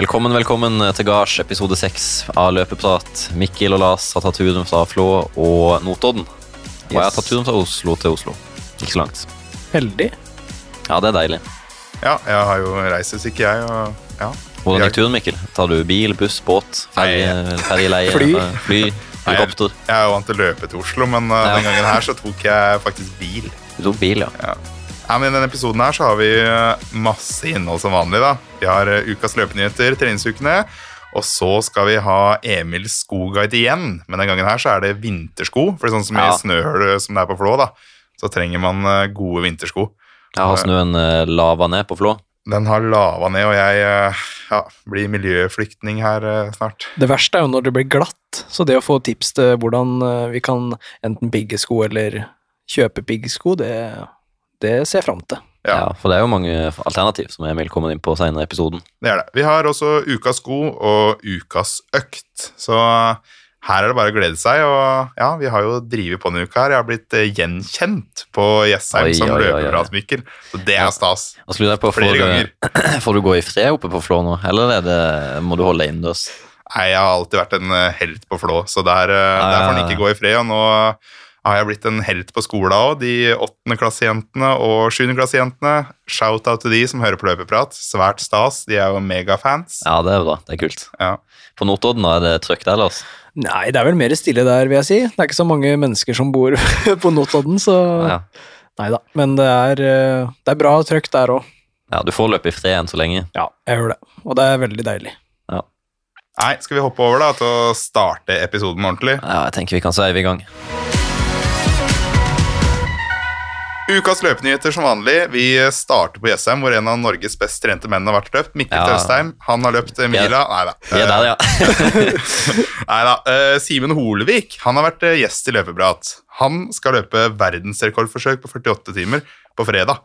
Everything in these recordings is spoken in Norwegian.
Velkommen, velkommen til gards, episode seks av Løpeprat. Mikkel og Lars har tatt turen fra Flå og Notodden. Og jeg har tatt turen fra Oslo til Oslo. Ikke så langt. Heldig. Ja, det er deilig. Ja, jeg har jo reisesyke, jeg. Og, ja. Hvordan gikk turen, Mikkel? Tar du bil, buss, båt, ferje, ferjeleie, Fly. eh, fly Nei, jeg, jeg er jo vant til å løpe til Oslo, men uh, Ja. den gangen her så tok jeg faktisk bil. Du tok bil, ja. Ja, men I denne episoden her så har vi uh, masse innhold som vanlig. da. Vi har uh, ukas løpenyheter, treningsukene, og så skal vi ha Emils skoguide igjen. Men den gangen her så er det vintersko, for sånn som Ja. i snøhull som det er på Flå, da, så trenger man gode vintersko. Jeg har snøen eh, lava ned på Flå. Den har lava ned, og jeg ja, blir miljøflyktning her snart. Det verste er jo når det blir glatt, så det å få tips til hvordan eh, vi kan enten bygge sko eller kjøpe piggsko, det, det ser jeg fram til. Ja. Ja. For det er jo mange alternativ som Emil kommer inn på senere i episoden. Det er det. Vi har også ukas sko og ukas økt. Så her er det bare å glede seg. Og ja, vi har jo drevet på denne uka her. Jeg har blitt eh, gjenkjent på Jessheim Oi, som løpepratsmikkel. Så det er stas. Og Altså, på, Flere får, ganger. du- får du gå i fred oppe på Flå nå, eller er det, må du holde deg innendørs? Nei, jeg har alltid vært en eh, helt på Flå, så der, eh, der får han ikke gå i fred. Og nå har jeg blitt en helt på skolen òg. De åttendeklassejentene og sjuendeklassejentene. Shout-out til de som hører på løpeprat. Svært stas. De er jo megafans. Ja, det er bra. Det er kult. Ja. På Notodden er det trøkk der, Lars? Nei, det er vel mer stille der, vil jeg si. Det er ikke så mange mennesker som bor på Notodden, så Ja. Nei da. Men det er, eh, det er bra trøkk der òg. ja, du får løpe i fred enn så lenge. Ja, jeg gjør det. Og det er veldig deilig. Nei, skal vi hoppe over da til å starte episoden ordentlig? Ja, jeg tenker vi kan sveive i gang. Ukas løpenyheter som vanlig. Vi starter på Jessheim, hvor en av Norges best trente menn har vært løpt. Mikkel Ja. Tøstheim. Han har løpt eh, mila. Nei da. Ja. Nei da. Eh, Simen Holevik han har vært eh, gjest i Løpeprat. Han skal løpe verdensrekordforsøk på 48 timer på fredag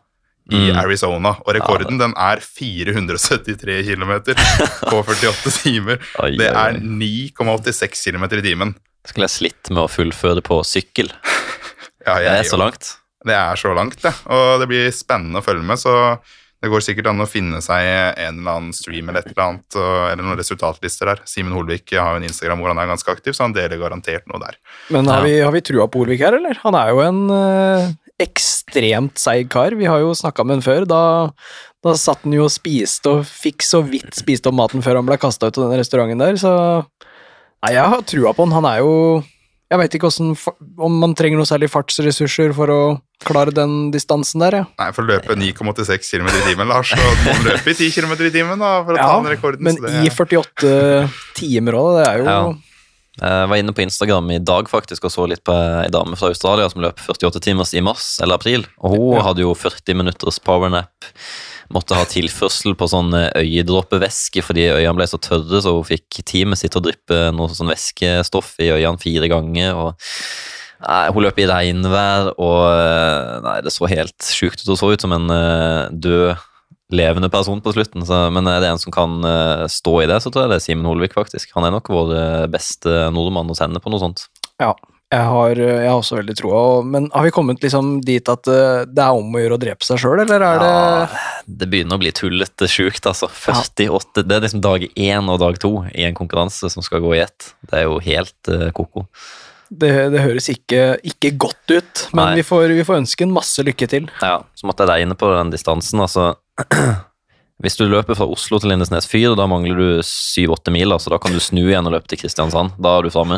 i Mm. Arizona. Og rekorden den er 473 km på 48 timer. Oi, Det er 9,86 km i timen. Skulle jeg slitt med å fullføre på sykkel. Ja, Det er så langt. Det er så langt, det. Og det blir spennende å følge med, så det går sikkert an å finne seg en eller annen stream eller et eller annet, eller noen resultatlister der. Simen Holvik har jo en Instagram hvor han er ganske aktiv, så han deler garantert noe der. Men har, vi, har vi trua på Holvik her, eller? Han er jo en øh, ekstremt seig kar. Vi har jo snakka med han før. Da, da satt han jo og spiste og fikk så vidt spist opp maten før han ble kasta ut av den restauranten der, så Nei, jeg har trua på han. Han er jo Jeg veit ikke hvordan, om man trenger noe særlig fartsressurser for å klare den distansen der, ja. Nei, for å løpe 9,86 km i timen, Lars, så du må løpe i 10 km i timen da, for å ta den rekorden. men så det, i 48 timer òg, det er jo Ja. Jeg var inne på Instagram i dag faktisk og så litt på ei dame fra Australia som løp 48 timers i mars eller april. Og hun Ja. hadde jo 40 minutters powernap. Måtte ha tilførsel på sånn eh, øyedråpevæske fordi øynene ble så tørre, så hun fikk teamet sitt til å dryppe noe sånn væskestoff i øynene fire ganger. og Nei, Hun løp i regnvær, og eh, nei, det så helt sjukt ut. Hun så ut som en uh, død, levende person på slutten. Så, men er det en som kan uh, stå i det, så tror jeg det er Simen Holvik, faktisk. Han er nok vår eh, beste nordmann å sende på noe sånt. Ja, jeg har, jeg har også veldig troa. Men har vi kommet liksom dit at uh, det er om å gjøre å drepe seg sjøl, eller er det Ja, det begynner å bli tullete sjukt, altså. 48, Det er liksom dag én og dag to i en konkurranse som skal gå i ett. Det er jo helt uh, ko-ko. Det, det høres ikke, ikke godt ut, men vi får, vi får ønske en masse lykke til. Ja, så måtte jeg regne på den distansen, altså. Hvis du løper fra Oslo til Lindesnes fyr, da mangler du 7-8 mil, altså da kan du snu igjen og løpe til Kristiansand. Da er du framme.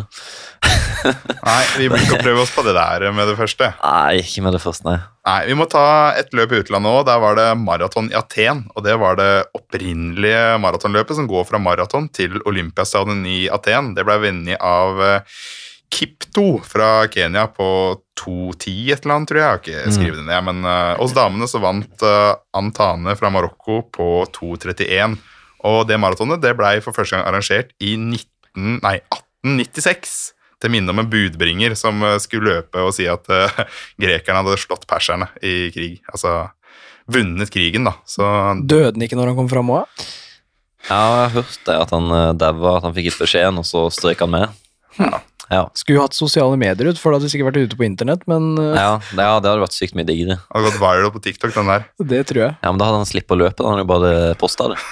Nei, vi bør ikke prøve oss på det der med det første. Nei, ikke med det første, nei. Nei, Vi må ta et løp i utlandet òg. Der var det maraton i Aten. Og det var det opprinnelige maratonløpet som går fra maraton til Olympiastadion i Aten. Det ble vunnet av eh, Kipto fra Kenya på 2.10 et eller annet, tror jeg. Jeg har ikke skrevet det ned. Men uh, hos damene så vant uh, Antane fra Marokko på 2.31. Og det maratonet det ble for første gang arrangert i 19, nei, 1896 til minne om en budbringer som eh, skulle løpe og si at uh, grekerne hadde slått perserne i krig. Altså vunnet krigen, da. Så Døde han ikke når han kom fram òg? Ja, jeg hørte at han daua, at han fikk ikke beskjeden, og så strøk han med. Ja, Skulle jo hatt sosiale medier ut, for da hadde du sikkert vært ute på internett, men eh, ja, det, ja, det hadde vært sykt mye diggere. Hadde gått viral på TikTok, den der. det tror jeg. Ja, men da hadde han sluppet å løpe, da hadde han bare posta det.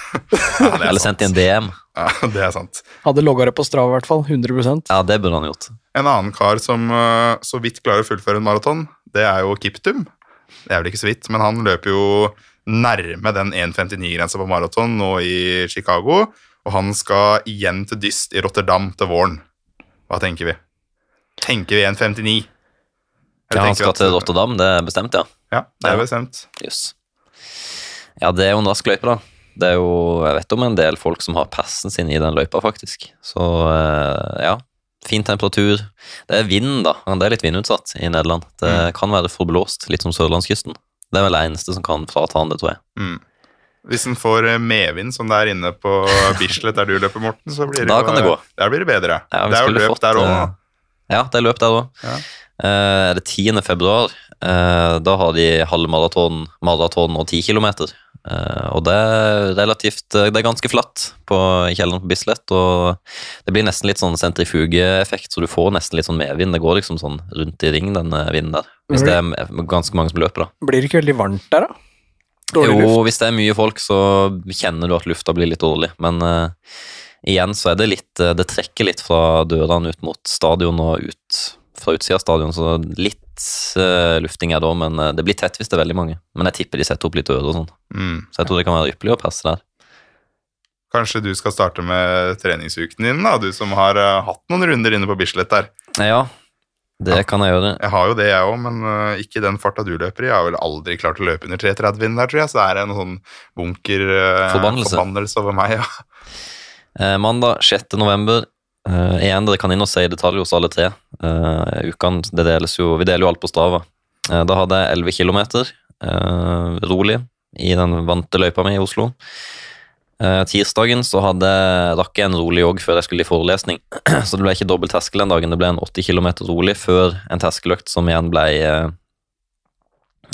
Ja, det er Eller sendt i en. DM. Ja, det er sant. Hadde logga det på Strava i hvert fall. 100% Ja, det burde han gjort. En annen kar som øh, så vidt klarer å fullføre en maraton, det er jo Kiptum. Det er vel ikke så vidt, men han løper jo nærme den 1,59-grensa på maraton nå i Chicago, og han skal igjen til dyst i Rotterdam til våren. Hva tenker vi? Tenker vi 1,59? Eller Ja, han skal at- til Rotterdam, det er bestemt, ja. Ja, det er bestemt. Jøss. Ja, det er jo en rask løype, da. Det er jo, Jeg vet om en del folk som har passen sin i den løypa, faktisk. Så eh, ja, fin temperatur. Det er vind, da. Det er litt vindutsatt i Nederland. Det kan være forblåst, litt som sørlandskysten. Det er vel det eneste som kan frata han det, tror jeg. Mm. Hvis en får eh, medvind, som det er inne på Bislett der du løper, Morten, så blir det, Da jo- det gå. Der blir det bedre. Ja, det er jo løp fått, der òg. eh, Ja, det er løp der òg. Ja. Eh, det er 10. februar. Uh, da har de halvmaraton, maraton og 10 kilometer. Uh, og det er relativt eh, Det er ganske flatt på, i kjelleren på Bislett, og det blir nesten litt sånn sentrifugeeffekt, så du får nesten litt sånn medvind. Det går liksom sånn rundt i ring, den eh, vinden der. Hvis det er ganske mange som løper, da. Blir det ikke veldig varmt der, da? Dårlig Jo, luft. hvis det er mye folk, så kjenner du at lufta blir litt dårlig. Men uh, igjen så er det litt uh, Det trekker litt fra dørene ut mot stadion og ut fra utsida av stadion, så litt uh, lufting er òg, men det blir tett hvis det er veldig mange. Men jeg tipper de setter opp litt dører og sånn, Mm. så jeg tror det kan være ypperlig å passe der. Kanskje du skal starte med treningsuken din, da, du som har hatt noen runder inne på Bislett der. Ja, det kan jeg gjøre. Jeg har jo det, jeg òg, men uh, ikke den farta du løper i. Jeg har vel aldri klart å løpe under 3.30 der, tror jeg, så det er en sånn bunker uh, Forbannelse. forbannelse over meg. Ja. Uh, mandag 6. november. Uh, igjen, dere kan inn og se i detalj hos alle tre. Uh, ukene, det deles jo, vi deler jo alt på Strava. Eh, da hadde jeg 11 km eh, rolig i den vante løypa mi i Oslo. Eh, tirsdagen så hadde rakk jeg en rolig jogg før jeg skulle i forelesning. Så det ble ikke dobbel terskel den dagen, det ble en 80 km rolig før en terskeløkt som igjen ble eh,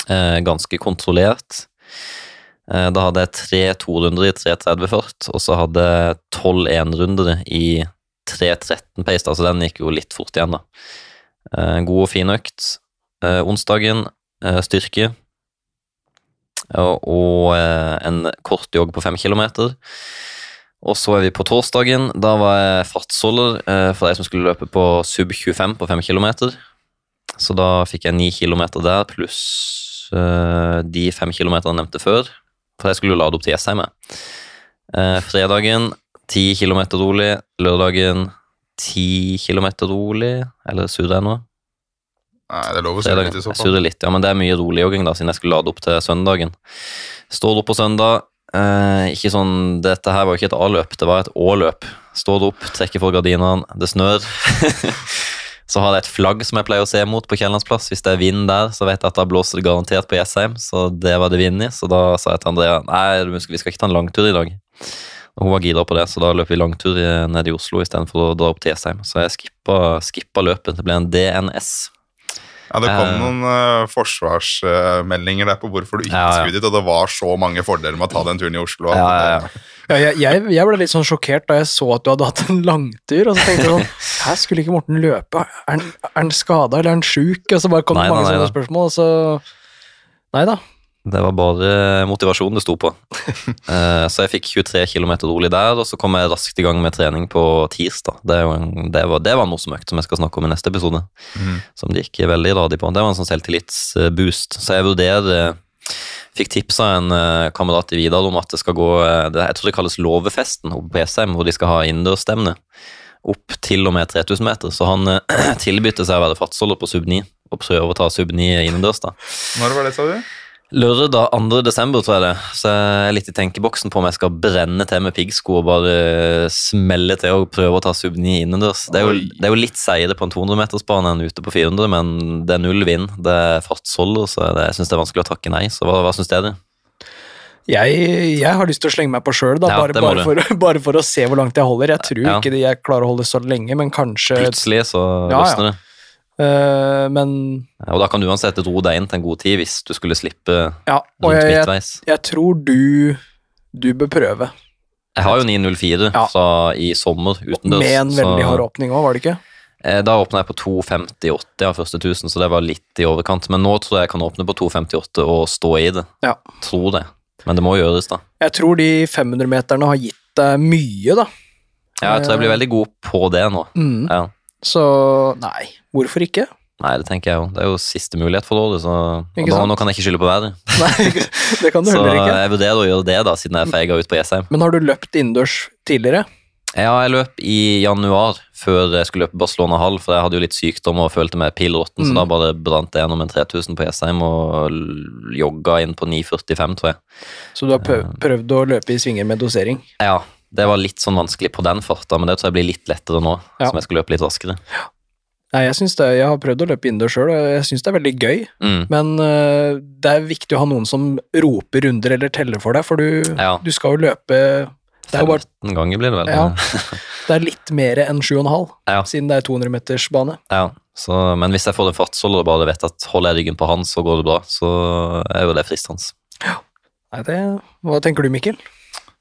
eh, ganske kontrollert. Eh, Da hadde jeg tre 200 i 3.30 fart, og så hadde jeg tolv enrundere i 3.13 pace, altså den gikk jo litt fort igjen, da. God og fin økt. Onsdagen styrke, og, eh, en kort jogg på fem kilometer. Og så er vi på torsdagen. Da var jeg fartsholder eh, for de som skulle løpe på sub 25 på fem kilometer. Så da fikk jeg ni kilometer der, pluss eh, de fem kilometerne jeg nevnte før. For jeg skulle jo lade opp til Jessheim. Fredagen ti kilometer rolig. Lørdagen ti kilometer rolig. Eller surrer jeg nå? Nei, det er lov å surre litt i så Jeg fall. surrer litt, ja, men det er mye rolig jogging, da, siden jeg skulle lade opp til søndagen. Står opp på søndag. Eh, ikke sånn, Dette her var ikke et A-løp, det var et Å-løp. Står opp, trekker for gardinene, det snør. så har jeg et flagg som jeg pleier å se mot på Kiellandsplass. Hvis det er vind der, så vet jeg at da blåser det garantert på Jessheim. Så det var det vind i. Så da sa jeg til Andrea nei, vi skal ikke ta en langtur i dag. Og hun var gira på det, så da løp vi langtur i- ned i Oslo istedenfor å dra opp til Jessheim. Så jeg skippa, skippa løpet. Det ble en DNS. Ja, Det kom Eh. noen uh, forsvarsmeldinger der på hvorfor du ikke Ja, ja. skulle dit, og det var så mange fordeler med å ta den turen i Oslo. Ja, ja, ja. Ja, jeg, jeg, jeg ble litt sånn sjokkert da jeg så at du hadde hatt en langtur, og så tenkte jeg sånn Her skulle ikke Morten løpe. Er han, er han skada, eller er han sjuk? Og så bare kom det mange nei, nei, sånne da. spørsmål, og så Nei da. Det var bare motivasjonen det sto på. Eh, så jeg fikk 23 km rolig der, og så kom jeg raskt i gang med trening på tirsdag. Det, en, det, var, det var en morsom økt som jeg skal snakke om i neste episode. Mm. Som det gikk veldig radig på. Det var en sånn selvtillitsboost. Så jeg vurderer Fikk tips av en eh, kamerat i Vidar om at det skal gå eh, det, Jeg tror det kalles Låvefesten på ESM, hvor de skal ha innendørsstevne. Opp til og med 3000 meter. Så han eh, tilbydde seg å være fartsholder på sub 9 og prøve å ta sub 9 innendørs. da. Når var det, sa du? Lørdag 2. desember, tror jeg det. Så jeg er litt i tenkeboksen på om jeg skal brenne til med piggsko og bare smelle til og prøve å ta sub 9 innendørs. Det det er jo litt seigere på en 200-metersbane enn ute på 400, men det er null vind. Det er fartsholder, så det, jeg syns det er vanskelig å takke nei. Så hva, hva syns dere? Jeg, jeg har lyst til å slenge meg på sjøl, Ja, bare, bare, for, bare for å se hvor langt jeg holder. Jeg tror Ja. ikke jeg klarer å holde så lenge, men kanskje Plutselig så Ja, ja. løsner det. Øh, Men Og da kan du uansett ro deg inn til en god tid hvis du skulle slippe ja. Rundt jeg, midtveis. jeg tror du Du bør prøve. Jeg har jo 904 Ja. så i sommer utendørs. Med en veldig hard åpning òg, var det ikke? Eh, Da åpna jeg på 2,58 av første 1000, så det var litt i overkant. Men nå tror jeg jeg kan åpne på 2,58 og stå i det. Ja. Tror det. Men det må gjøres, da. Jeg tror de 500-meterne har gitt deg mye, da. Ja, jeg tror jeg blir veldig god på det nå. Mm. Ja. Så nei, hvorfor ikke? Nei, det tenker jeg jo. Det er jo siste mulighet for året, så da, nå kan jeg ikke skylde på været. Nei, det kan du Så heller ikke. Så jeg vurderer å gjøre det, da, siden jeg feiga ut på Jessheim. Men har du løpt innendørs tidligere? Ja, jeg løp i januar, før jeg skulle løpe Barcelona halv, for jeg hadde jo litt sykdom og følte meg pillråtten, så Mm. da bare brant jeg gjennom en 3000 på Jessheim og jogga inn på 9,45, tror jeg. Så du har prøvd å løpe i svinger med dosering? Ja, det var litt sånn vanskelig på den farta, men det tror jeg blir litt lettere nå, Ja. som jeg skal løpe litt raskere. Nei, jeg, det, jeg har prøvd å løpe innendørs sjøl, og jeg syns det er veldig gøy. Mm. Men uh, det er viktig å ha noen som roper runder eller teller for deg, for du, Ja. du skal jo løpe Det er bare 15 ganger blir det vel. Ja. det er litt mer enn 7,5, Ja. siden det er 200-metersbane. Ja, så, men hvis jeg får en fartsholder og bare vet at holder jeg ryggen på han, så går det bra, så er jo det fristende. Nei, det, hva tenker du, Mikkel?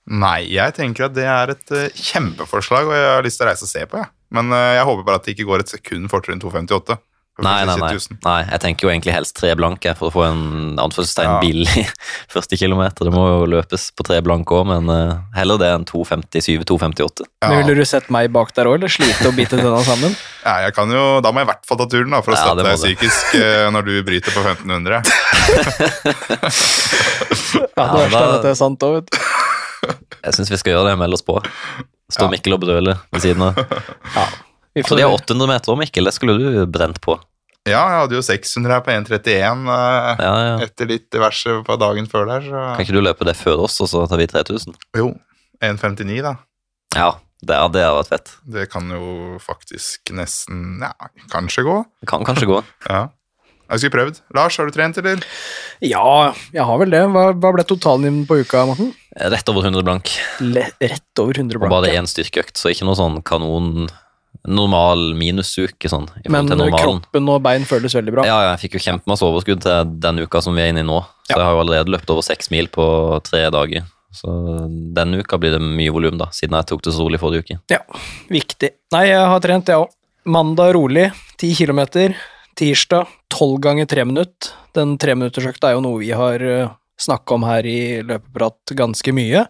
Nei, jeg tenker at det er et uh, kjempeforslag, og jeg har lyst til å reise og se på, Ja. Men uh, jeg håper bare at det ikke går et sekund fortere enn 2,58. for Nei, nei, nei. nei. Jeg tenker jo egentlig helst tre blanke for å få en anførselstegn Ja. billig første kilometer. Det må jo løpes på tre blanke òg, men uh, heller det enn 2.57-2.58. Men Ja. Ville du sett meg bak der òg, eller slite og bite denne sammen? Ja, jeg kan jo, da må jeg i hvert fall ta turen da, for å støtte deg psykisk når du bryter på 1500. Ja, det Ja, verste er da- at det er sant òg, vet du. Jeg syns vi skal gjøre det, meld oss på. Står Ja. Mikkel og brøler ved siden av. Ja. For får, de har 800 meter òg, Mikkel. Det skulle du brent på. Ja, jeg hadde jo 600 her på 1.31 eh, Ja, ja. etter litt diverse på dagen før der, så Kan ikke du løpe det før oss, og så tar vi 3000? Jo, 1.59 da. Ja, det, det har vært fett. Det kan jo faktisk nesten, ja, kanskje gå. Det kan kanskje gå. Ja. Jeg skulle prøvd. Lars, har du trent, eller? ja, jeg har vel det. Hva, hva ble totalen din på uka, Morten? Rett over 100 blank. Le, rett over 100 Og bare én styrkeøkt, så ikke noe sånn kanon normal minusuke sånn. i Men til kroppen og bein føles veldig bra. Ja, ja, jeg fikk jo kjempemasse overskudd til den uka som vi er inne i nå. Så Ja. jeg har jo allerede løpt over seks mil på tre dager. Så denne uka blir det mye volum, da, siden jeg tok det så rolig forrige uke. Ja, viktig. Nei, jeg har trent, jeg òg. Mandag rolig, 10 km. Tirsdag 12 ganger 3 minutt. Den treminuttersøkta er jo noe vi har snakka om her i Løpeprat ganske mye.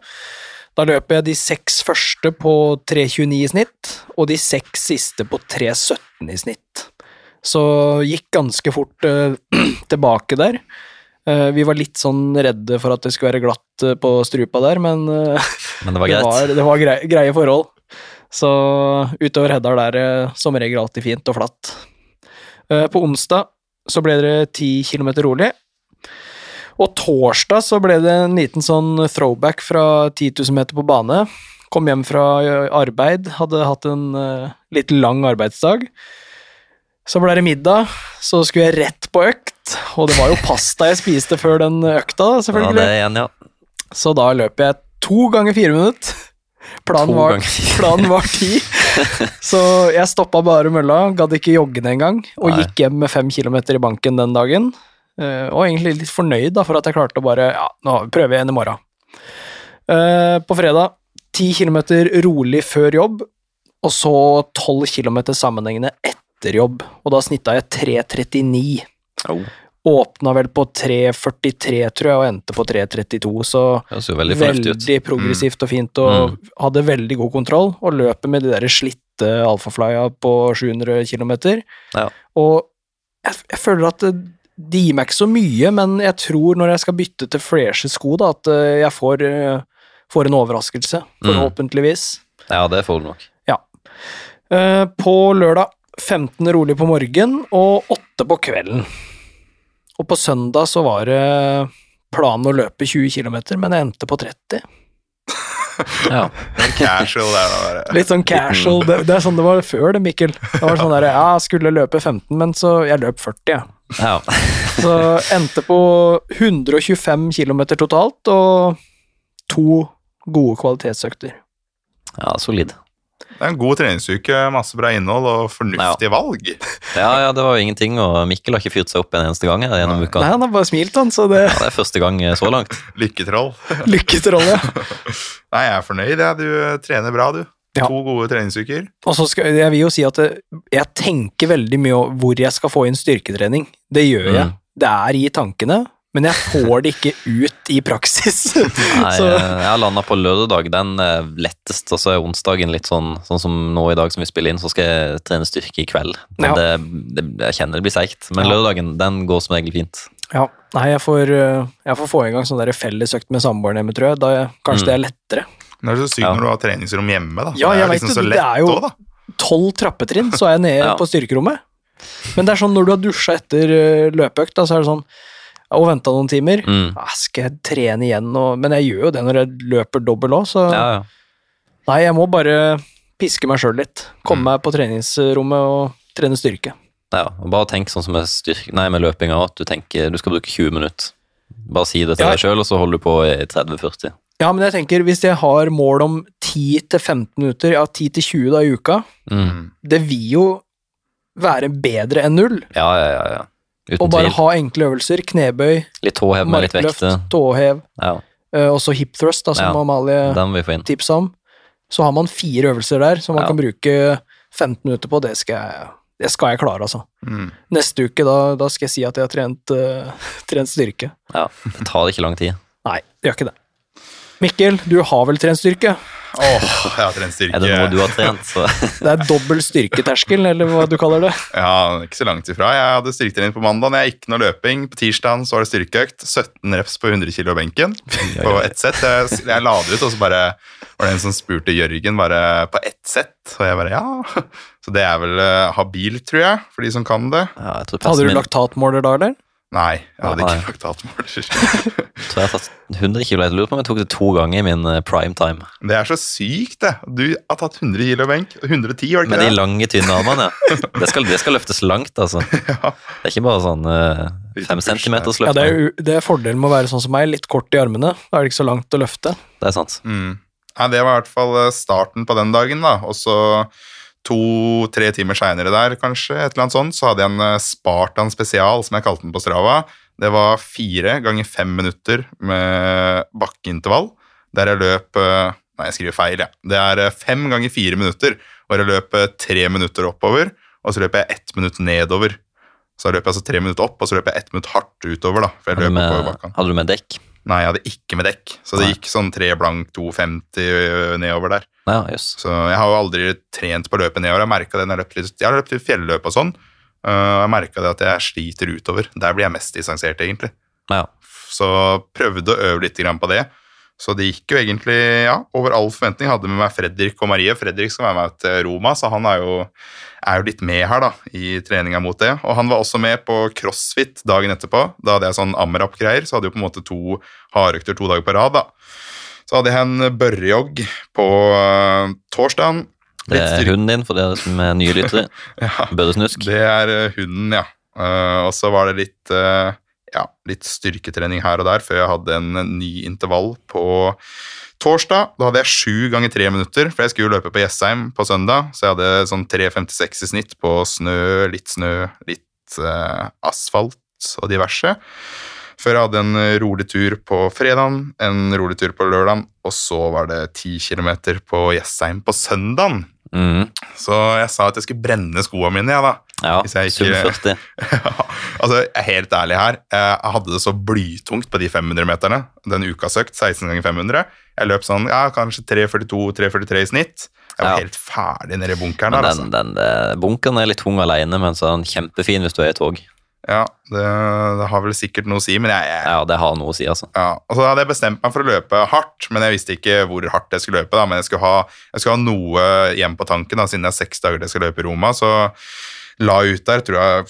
Da løper jeg de seks første på 3.29 i snitt, og de seks siste på 3.17 i snitt. Så gikk ganske fort uh, tilbake der. Uh, vi var litt sånn redde for at det skulle være glatt uh, på strupa der, men eh, Men det var det var, det var greie, greie forhold. Så utover Heddal er det som regel alltid fint og flatt. Eh, På onsdag så ble det 10 km rolig. Og torsdag så ble det en liten sånn throwback fra 10 000 meter på bane. Kom hjem fra arbeid, hadde hatt en uh, litt lang arbeidsdag. Så ble det middag, så skulle jeg rett på økt, og det var jo pasta jeg spiste før den økta, Ja, det er igjen, ja. Så da løper jeg to ganger fire minutter. Planen var, planen var ti. Så jeg stoppa bare mølla, gadd ikke jogge den engang, og Nei. gikk hjem med fem kilometer i banken den dagen. Eh, Og egentlig litt fornøyd da, for at jeg klarte å bare Ja, nå prøver jeg igjen i morgen. Eh, På fredag ti kilometer rolig før jobb, og så tolv kilometer sammenhengende etter jobb. Og da snitta jeg 3.39. Oh, Åpna vel på 3.43, tror jeg, og endte på 3.32, så veldig. Veldig progressivt og fint, og hadde veldig god kontroll. Og løpet med de der slitte alfaflya på 700 km. Ja. Og jeg, jeg føler at det, de gir meg ikke så mye, men jeg tror når jeg skal bytte til freshe sko, da, at eh, jeg får, eh, får en overraskelse, forhåpentligvis. Ja, det får du nok. Ja. På lørdag 15 rolig på morgen og 8 på kvelden. Og på søndag så var det planen å løpe 20 km, men jeg endte på 30. Ja. Casual der, da. bare. Litt sånn casual. Det, det er sånn det var før det, Mikkel. Det var sånn der, ja, jeg skulle løpe 15, men så jeg løp 40, jeg. ja. Så endte på 125 km totalt, og to gode kvalitetsøkter. ja, solid. Det er en god treningsuke, masse bra innhold og fornuftige valg. Ja, ja, det var jo ingenting, og Mikkel har ikke fyrt seg opp en eneste gang gjennom Nei. uka. Nei, han har bare smilt, han, så det Ja, det er første gang eh, så langt. Lykketroll. Lykketroll, ja. Nei, jeg er fornøyd. Ja. Du trener bra, du. Ja. To gode treningsuker. Og så skal, jeg vil jo si at det, jeg tenker veldig mye over hvor jeg skal få inn styrketrening. Det gjør jeg. Mm. Det er i tankene, men jeg får det ikke ut i praksis. Nei, så, jeg har landa på lørdag, den er lettest, og så er onsdagen litt sånn Sånn som nå i dag som vi spiller inn, så skal jeg trene styrke i kveld. Men Ja. det, det, jeg kjenner det blir seigt. Men Ja. lørdagen, den går som regel fint. ja, nei, jeg får, øh, jeg får få i gang sånn der fellesøkt med samboeren hjemme, tror jeg. Da jeg, kanskje Mm. det er lettere. Det er så sykt Ja. når du har treningsrom hjemme, da. Ja, det jeg er vet liksom det, så det lett er jo- da. Tolv trappetrinn, så er jeg nede Ja. på styrkerommet. Men det er sånn når du har dusja etter løpeøkt, da, så er det sånn og venta noen timer. Mm. Ah, skal jeg trene igjen? Og, men jeg gjør jo det når jeg løper dobbel òg, så Ja, ja. Nei, jeg må bare piske meg sjøl litt. Komme Mm. meg på treningsrommet og trene styrke. ja. og Bare tenk sånn som med, styrke, nei, med løpinga, at du tenker du skal bruke 20 minutter. Bare si det til Ja. deg sjøl, og så holder du på i 30-40. Ja, men jeg tenker, hvis jeg har mål om 10-15 minutter, ja 10-20 da i uka, Mm. det vil jo være bedre enn null. Ja, ja, ja. ja. Uten Og bare tvil. ha enkle øvelser. Knebøy, Litt tåhev med litt vekt. tåhev, Ja, eh, også hip thrust, da, som Ja, Amalie tipsa om. Så har man fire øvelser der som man Ja. kan bruke 15 minutter på. Det skal jeg, det skal jeg klare, altså. Mm. Neste uke, da, da skal jeg si at jeg har trent, uh, trent styrke. Ja, Det tar ikke lang tid. Nei, det gjør ikke det. Mikkel, du har vel trent styrke? Åh, jeg har trent styrke. Er det noe du har trent, så Det er dobbel styrketerskel, eller hva du kaller det? Ja, ikke så langt ifra. Jeg hadde styrketrening på mandag. Jeg gikk noe løping. På tirsdagen så var det styrkeøkt. 17 reps på 100 kg benken på ett sett. Jeg, jeg la det ut, og så bare var det en som spurte Jørgen bare på ett sett. Og jeg bare ja. Så det er vel eh, habil, tror jeg, for de som kan det. ja, jeg tror Hadde du laktatmåler da, eller? Nei, jeg hadde Nei. ikke laktatmåler. tror jeg har tatt 100 kilo. Jeg lurer på om jeg tok det to ganger i min eh, prime time. Det er så sykt, det. Du har tatt 100 kilo benk. 110, var det Med ikke de lange, tynne armene, ja. Det skal, det skal løftes langt, altså. Ja. Det er ikke bare sånn uh, fem centimeters løft. Ja, det er, det er fordelen med å være sånn som meg, litt kort i armene. Da er det ikke så langt å løfte. Det er sant. Mm. Ja, det var i hvert fall eh, starten på den dagen, da. Og så to-tre timer seinere der, kanskje, et eller annet sånt, så hadde jeg en eh, Spartan spesial, som jeg kalte den på Strava. Det var fire ganger fem minutter med bakkeintervall, der jeg løp eh, Nei, jeg skriver feil, jeg. Ja. Det er eh, fem ganger fire minutter, hvor jeg løp eh, tre minutter oppover, og så løper jeg ett minutt nedover. Så løper jeg altså tre minutter opp, og så løper jeg ett minutt hardt utover, da. For jeg Hadde du, løper med, hadde du med dekk? Nei, jeg hadde ikke med dekk, så det Nei. gikk sånn tre blank 2,50 nedover der. Ja, yes. Så jeg har jo aldri trent på løpet nedover. Jeg det når jeg, løpt litt, jeg har løpt litt fjelløp og sånn. øh, og jeg merka det at jeg sliter utover. Der blir jeg mest distansert, egentlig. Ja. Så prøvde å øve litt på det. Så det gikk jo egentlig ja, over all forventning. Jeg hadde med meg Fredrik og Marie. Fredrik skal være med til Roma, så han er jo, er jo litt med her da, i treninga mot det. Og han var også med på crossfit dagen etterpå. Da hadde jeg sånn amrap-greier, så hadde jeg på en måte to hardøkter to dager på rad. da. Så hadde jeg en børrejogg på uh, torsdagen. Det er hunden din, for det som er nye lyttere. Ja, Børresnusk. det er eh, hunden, ja. Uh, og så var det litt, eh, ja, litt styrketrening her og der før jeg hadde en ny intervall på torsdag. Da hadde jeg sju ganger tre minutter, for jeg skulle jo løpe på Jessheim på søndag. Så jeg hadde sånn 3,56 i snitt på snø, litt snø, litt eh, asfalt og diverse. Før jeg hadde en rolig tur på fredagen, en rolig tur på lørdagen, og så var det ti kilometer på Jessheim på søndagen. Mm. Så jeg sa at jeg skulle brenne skoene mine, jeg, da. Ja, sum ikke- 40. altså, helt ærlig her. Jeg hadde det så blytungt på de 500-meterne. Den ukasøkt, 16 ganger 500. Jeg løp sånn, ja, kanskje 3.42-3.43 i snitt. Jeg var Ja. helt ferdig nede i bunkeren Men der, den, altså. den, den, bunkeren er litt tung alene, men så er den kjempefin hvis du er i tog. Ja, det, det har vel sikkert noe å si, men jeg, jeg Ja, det har noe å si, altså. ja. Og så hadde jeg bestemt meg for å løpe hardt, men jeg visste ikke hvor hardt jeg skulle løpe. da, Men jeg skulle ha, jeg skulle ha noe igjen på tanken, da, siden det er seks dager jeg skal løpe i Roma. Så la ut der, tror jeg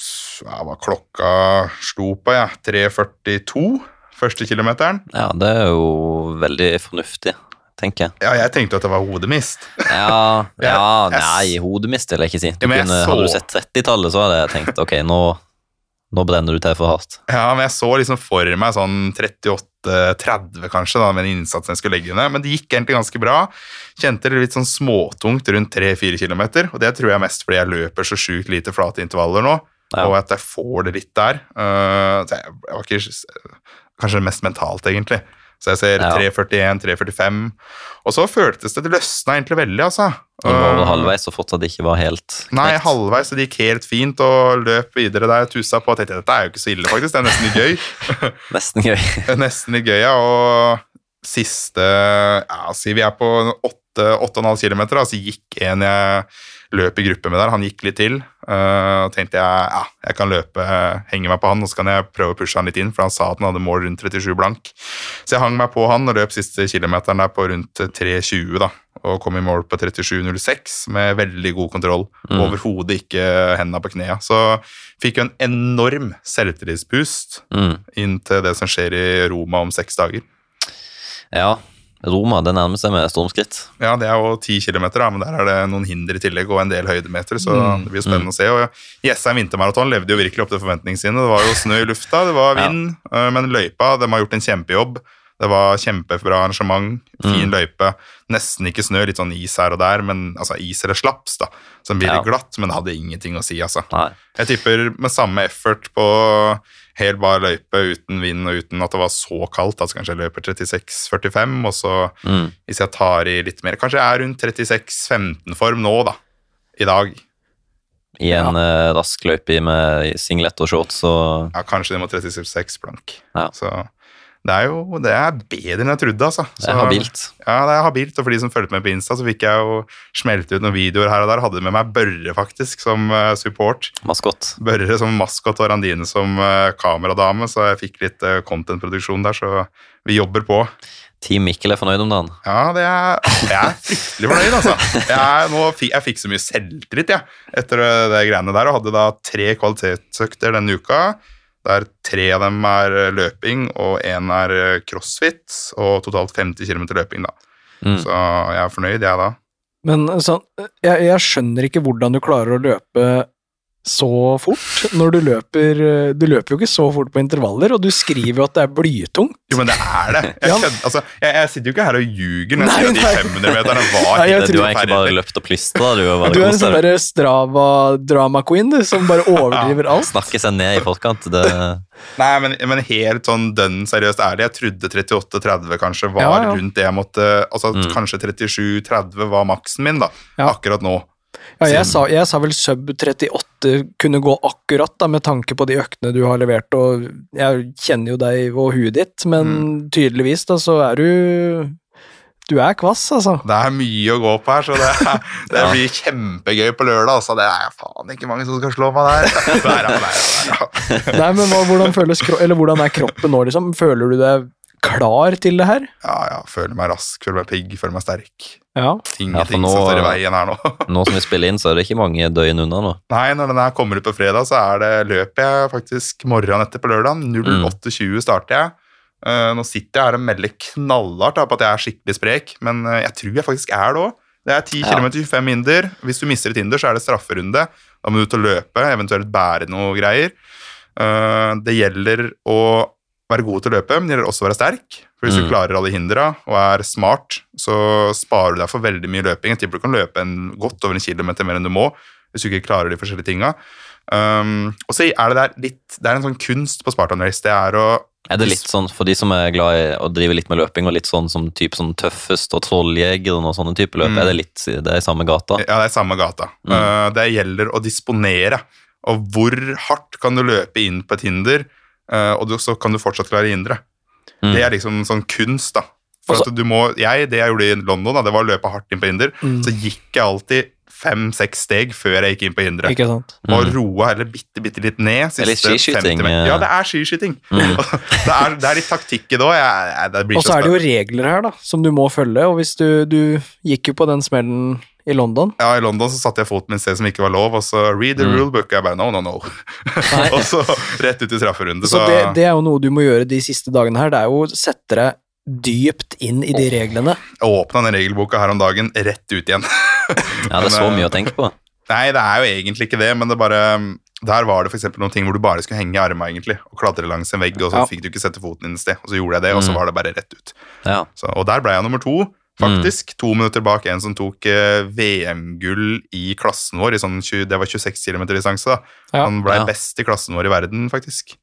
ja, var klokka slo på, ja, 3.42 første kilometeren. Ja, det er jo veldig fornuftig, tenker jeg. Ja, jeg tenkte at det var hodemist. Ja, ja Jeg- jeg- nei, hodemist vil jeg ikke si. Du kunne, så- Hadde du sett 30-tallet, så hadde jeg tenkt ok, nå, nå brenner du til for hardt. Ja, men jeg så liksom for meg sånn 38-30 kanskje, da, med den innsatsen jeg skulle legge ned. Men det gikk egentlig ganske bra. Kjente det litt sånn småtungt rundt 3-4 km, og det tror jeg mest fordi jeg løper så sjukt lite flate intervaller nå, Ja. og at jeg får det litt der. Uh, jeg, jeg var ikke Kanskje mest mentalt, egentlig. Så jeg ser 3.41, 3.45. Og så føltes det Det løsna egentlig veldig, altså. Det var over Uh, halvveis og fortsatt ikke var helt Nei, knekt. halvveis, så det gikk helt fint, og løp videre der. Tussa på. og tenkte dette er jo ikke så ille, faktisk. Det er nesten litt gøy. Nesten gøy. nesten litt gøy, ja. Og siste Ja, si vi er på 8,5 km, så gikk en jeg løp i gruppe med der, han gikk litt til. Uh, og tenkte jeg ja, jeg kan løpe, henge meg på han, og så kan jeg prøve å pushe han litt inn, for han sa at han hadde mål rundt 37 blank. Så jeg hang meg på han og løp siste kilometeren der på rundt 3,20, da. Og kom i mål på 37,06 med veldig god kontroll. Mm. Overhodet ikke henda på knea. Så fikk jo en enorm selvtillitspust Mm. inn til det som skjer i Roma om seks dager. Ja, Roma det nærmer seg med stormskritt. Ja, det er jo ti kilometer, men der er det noen hinder i tillegg, og en del høydemeter, så Mm. det blir spennende å se. Og Jessheim vintermaraton levde jo virkelig opp til forventningene sine. Det var jo snø i lufta, det var vind, ja. men løypa, de har gjort en kjempejobb. Det var kjempebra arrangement, fin Mm. løype, nesten ikke snø, litt sånn is her og der, men altså is eller slaps, da, som blir Ja. glatt, men hadde ingenting å si, altså. Nei. Jeg tipper med samme effort på helt bar løype uten vind og uten at det var så kaldt, altså kanskje jeg løper 36-45, og så Mm. hvis jeg tar i litt mer Kanskje jeg er rundt 36-15-form nå, da. I dag. I en eh, rask løype med singlet og shorts og Ja, kanskje det må 36 blank. Ja. Så det er jo det er bedre enn jeg trodde, altså. Det er habilt. Ja, det er habilt, og for de som fulgte med på Insta, så fikk jeg jo smelte ut noen videoer her og der. Hadde med meg Børre, faktisk, som uh, support. Maskott. Børre som maskot og Randine som uh, kameradame, så jeg fikk litt uh, content-produksjon der, så vi jobber på. Team Mikkel er fornøyd om dagen. Ja, det er, jeg er fryktelig fornøyd, altså. Jeg, nå, jeg fikk så mye selvtillit jeg, etter det, det greiene der, og hadde da tre kvalitetsøkter denne uka, der tre av dem er eh, løping, og én er eh, crossfit, og totalt 50 km løping, da. Mm. Så jeg er fornøyd, jeg, da. Men sånn, jeg, jeg skjønner ikke hvordan du klarer å løpe så fort når du løper Du løper jo ikke så fort på intervaller, og du skriver jo at det er blytungt. Jo, men det er det. Jeg, Ja. altså, jeg, jeg sitter jo ikke her og ljuger når jeg sier at de nei. 500-meterne var Nei, Du har egentlig bare løpt og plystra, du. Du er en sånn derre Strava-drama-queen, du, som bare overdriver alt. snakker seg ned i forkant. Det, Nei, men, men helt sånn dønn seriøst ærlig, jeg trodde 38-30 kanskje var Ja, ja. rundt det jeg måtte Altså Mm. kanskje 37-30 var maksen min, da. Ja. Akkurat nå. Ja, jeg, sa, jeg sa vel sub 38 kunne gå akkurat, da, med tanke på de øktene du har levert, og jeg kjenner jo deg og huet ditt, men Mm. tydeligvis da, så er du Du er kvass, altså. Det er mye å gå på her, så det, det Ja. blir kjempegøy på lørdag. Altså. Det er faen ikke mange som skal slå meg der. der, er, der, ja, der. Nei, men hva, hvordan, føles, eller hvordan er kroppen nå, liksom? Føler du deg klar til det her? ja, ja. Føler meg rask, føler meg pigg, føler meg sterk. Ja. Ting, ja, ting nå- som står i veien her nå. nå som vi spiller inn, så er det ikke mange døgn unna nå. Nei, når den her kommer ut på fredag, så er det løper jeg faktisk morgenen etter på lørdag. 08.20 starter jeg. Uh, nå sitter jeg her og melder knallhardt på at jeg er skikkelig sprek, men uh, jeg tror jeg faktisk er det òg. Det er 10 Ja. km 25 hinder. Hvis du mister et hinder, så er det strafferunde. Da må du ut og løpe, eventuelt bære noe greier. Uh, det gjelder å være god til å løpe, men det gjelder også å være sterk. For hvis Mm. du klarer alle hindra og er smart, så sparer du deg for veldig mye løping. Jeg tipper du kan løpe en, godt over en kilometer mer enn du må hvis du ikke klarer de forskjellige tinga. Um, og så er det der litt Det er en sånn kunst på Spartan Race. Det er å Er det litt sånn for de som er glad i å drive litt med løping, og litt sånn som typ sånn tøffest og trolljegeren og sånne type løp, Mm. er det litt det er i samme gata? Ja, det er i samme gata. Mm. Uh, det gjelder å disponere. Og hvor hardt kan du løpe inn på et hinder, og du, så kan du fortsatt klare indre. Mm. Det er liksom sånn kunst, da. For Også, at du må, jeg, Det jeg gjorde i London, da, det var å løpe hardt inn på hinder. Mm. Så gikk jeg alltid fem-seks steg før jeg gikk inn på hinderet. Ikke sant? Og Mm. roa heller bitte, bitte litt ned. Er siste skiskyting, 50 meter. eh. Ja, det er skiskyting. Mm. det, er, det er litt taktikk i det òg. Og så er det jo regler her, da, som du må følge, og hvis du Du gikk jo på den smellen i London. Ja, I London så satte jeg foten min sted som ikke var lov, og så read the Mm. rule book. Jeg bare no, no, no. og så rett ut i strafferunde. Så Så, det, det er jo noe du må gjøre de siste dagene her, det er jo å sette deg dypt inn i de reglene. jeg åpna den regelboka her om dagen, rett ut igjen. Ja, det er så eh, mye å tenke på. Nei, det er jo egentlig ikke det, men det bare der var det for noen ting hvor du bare skulle henge i armene egentlig, og klatre langs en vegg, og så Ja. fikk du ikke sette foten inn et sted. Og så gjorde jeg det, og så Mm. var det bare rett ut. Ja. Så, og der ble jeg nummer to, faktisk. To minutter bak en som tok eh, VM-gull i klassen vår. I sånn 20, det var 26 km distanse. da. Ja. Han ble Ja. best i klassen vår i verden, faktisk.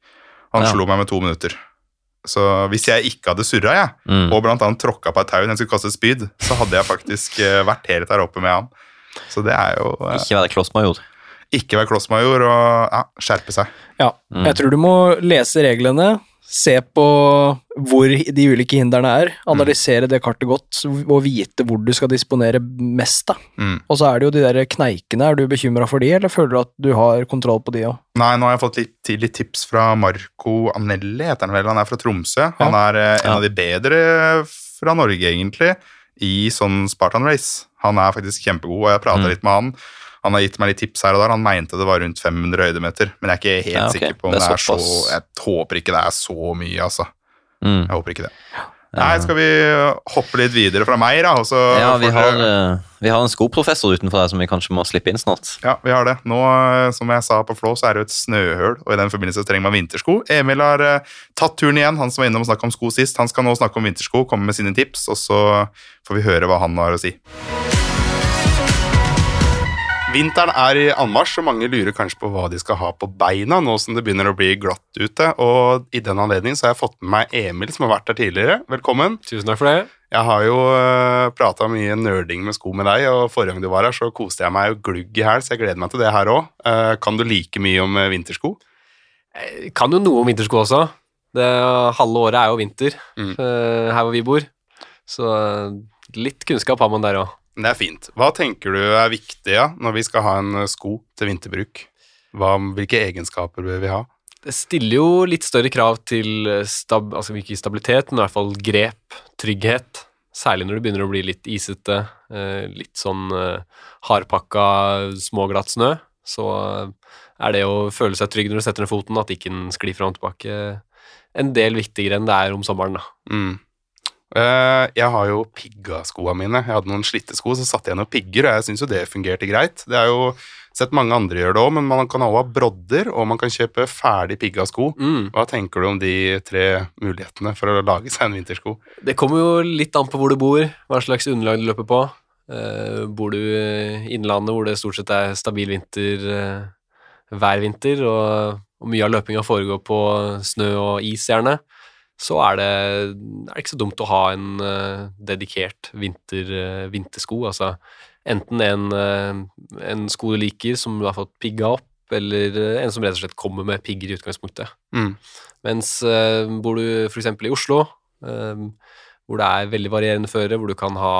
Han Ja. slo meg med to minutter. Så hvis jeg ikke hadde surra, jeg, Mm. og blant annet tråkka på et tau når jeg skulle kaste spyd, så hadde jeg faktisk eh, vært helt der oppe med han. Så det er jo eh, Ikke være klossmajor. ikke være klossmajor og ja, skjerpe seg. Ja, Mm. jeg tror du må lese reglene, se på hvor de ulike hindrene er, analysere det kartet godt og vite hvor du skal disponere mest. da. Mm. Og så er det jo de der kneikene, er du bekymra for de, eller føler du at du har kontroll på de òg? Nei, nå har jeg fått litt, litt tips fra Marco Anelli, heter han vel. Han er fra Tromsø. Han er eh, en Ja. av de bedre fra Norge, egentlig, i sånn Spartan Race. Han er faktisk kjempegod, og jeg prata Mm. litt med han. Han har gitt meg litt tips her og der. Han mente det var rundt 500 høydemeter, men jeg er ikke helt Ja, okay. sikker på om Det det er er, så. Jeg håper ikke det er så mye, altså. Mm. Jeg håper ikke det. Nei, skal vi hoppe litt videre fra meg, da? Ja, vi har, eh, vi har en skoprofessor utenfor her som vi kanskje må slippe inn snart. Ja, vi har det. Nå, eh, som jeg sa på Flå, så er det jo et snøhøl, og i den forbindelse trenger man vintersko. Emil har eh, tatt turen igjen, han som var innom og snakka om sko sist. Han skal nå snakke om vintersko, komme med sine tips, og så får vi høre hva han har å si. Vinteren er i anmarsj, og mange lurer kanskje på hva de skal ha på beina nå som det begynner å bli glatt ute. Og i den anledning så har jeg fått med meg Emil, som har vært her tidligere. Velkommen. Tusen takk for det. Jeg har jo uh, prata mye nerding med sko med deg, og forrige gang du var her, så koste jeg meg jo glugg i hæl, så jeg gleder meg til det her òg. kan du like mye om eh, vintersko? Jeg kan jo noe om vintersko også. Det halve året er jo vinter Mm. eh, her hvor vi bor. Så eh, litt kunnskap har man der òg. Men Det er fint. Hva tenker du er viktig ja, når vi skal ha en eh, sko til vinterbruk? Hva, hvilke egenskaper bør vi ha? Det stiller jo litt større krav til eh, stab altså ikke stabilitet, men i hvert fall grep, trygghet. Særlig når det begynner å bli litt isete, eh, litt sånn hardpakka, småglatt snø. Så er det å føle seg trygg når du setter ned foten, at ikke den sklir fram og tilbake, en del viktigere enn det er om sommeren. da. Mm. Eh, jeg har jo pigga-skoa mine. Jeg hadde noen slitte sko, så satte jeg noen pigger, og jeg syns jo det fungerte greit. Det er jo sett mange andre gjøre det òg, men man kan også ha brodder, og man kan kjøpe ferdig pigga sko. Mm. Hva tenker du om de tre mulighetene for å lage seg en vintersko? Det kommer jo litt an på hvor du bor, hva slags underlag du løper på. Uh, bor du i Innlandet hvor det stort sett er stabil vinter uh, hver vinter, og, og mye av løpinga foregår på snø og is gjerne, så er det, er det ikke så dumt å ha en uh, dedikert vinter, uh, vintersko. Altså enten en, uh, en sko du liker som du har fått pigga opp, eller en som rett og slett kommer med pigger i utgangspunktet. Mm. Mens bor du f.eks. i Oslo, hvor det er veldig varierende føre, hvor du kan ha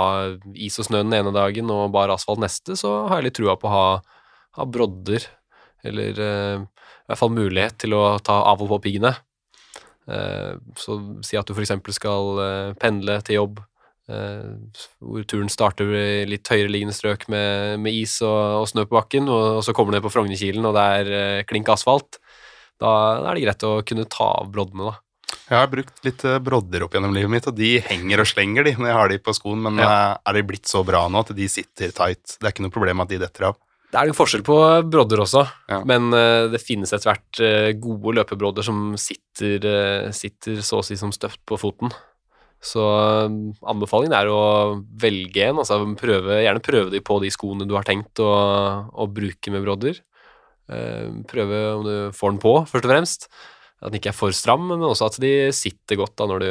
is og snø den ene dagen og bare asfalt neste, så har jeg litt trua på å ha, ha brodder, eller i hvert fall mulighet til å ta av og på piggene. Eh, så si at du f.eks. skal eh, pendle til jobb, eh, hvor turen starter i litt høyereliggende strøk med, med is og, og snø på bakken, og, og så kommer du ned på Frognerkilen, og det er klink asfalt. Da er det greit å kunne ta av broddene, da. Jeg har brukt litt brodder opp gjennom livet mitt, og de henger og slenger de når jeg har de på skoen, men Ja. er de blitt så bra nå at de sitter tight? Det er ikke noe problem at de detter av. Det er en forskjell på brodder også, Ja. men eh, det finnes etter hvert eh, gode løpebrodder som sitter, eh, sitter så å si som støpt på foten. Så anbefalingen er å velge en, altså prøve, gjerne prøve de på de skoene du har tenkt å, å bruke med brodder. Prøve om du får den på, først og fremst. At den ikke er for stram, men også at de sitter godt da når du,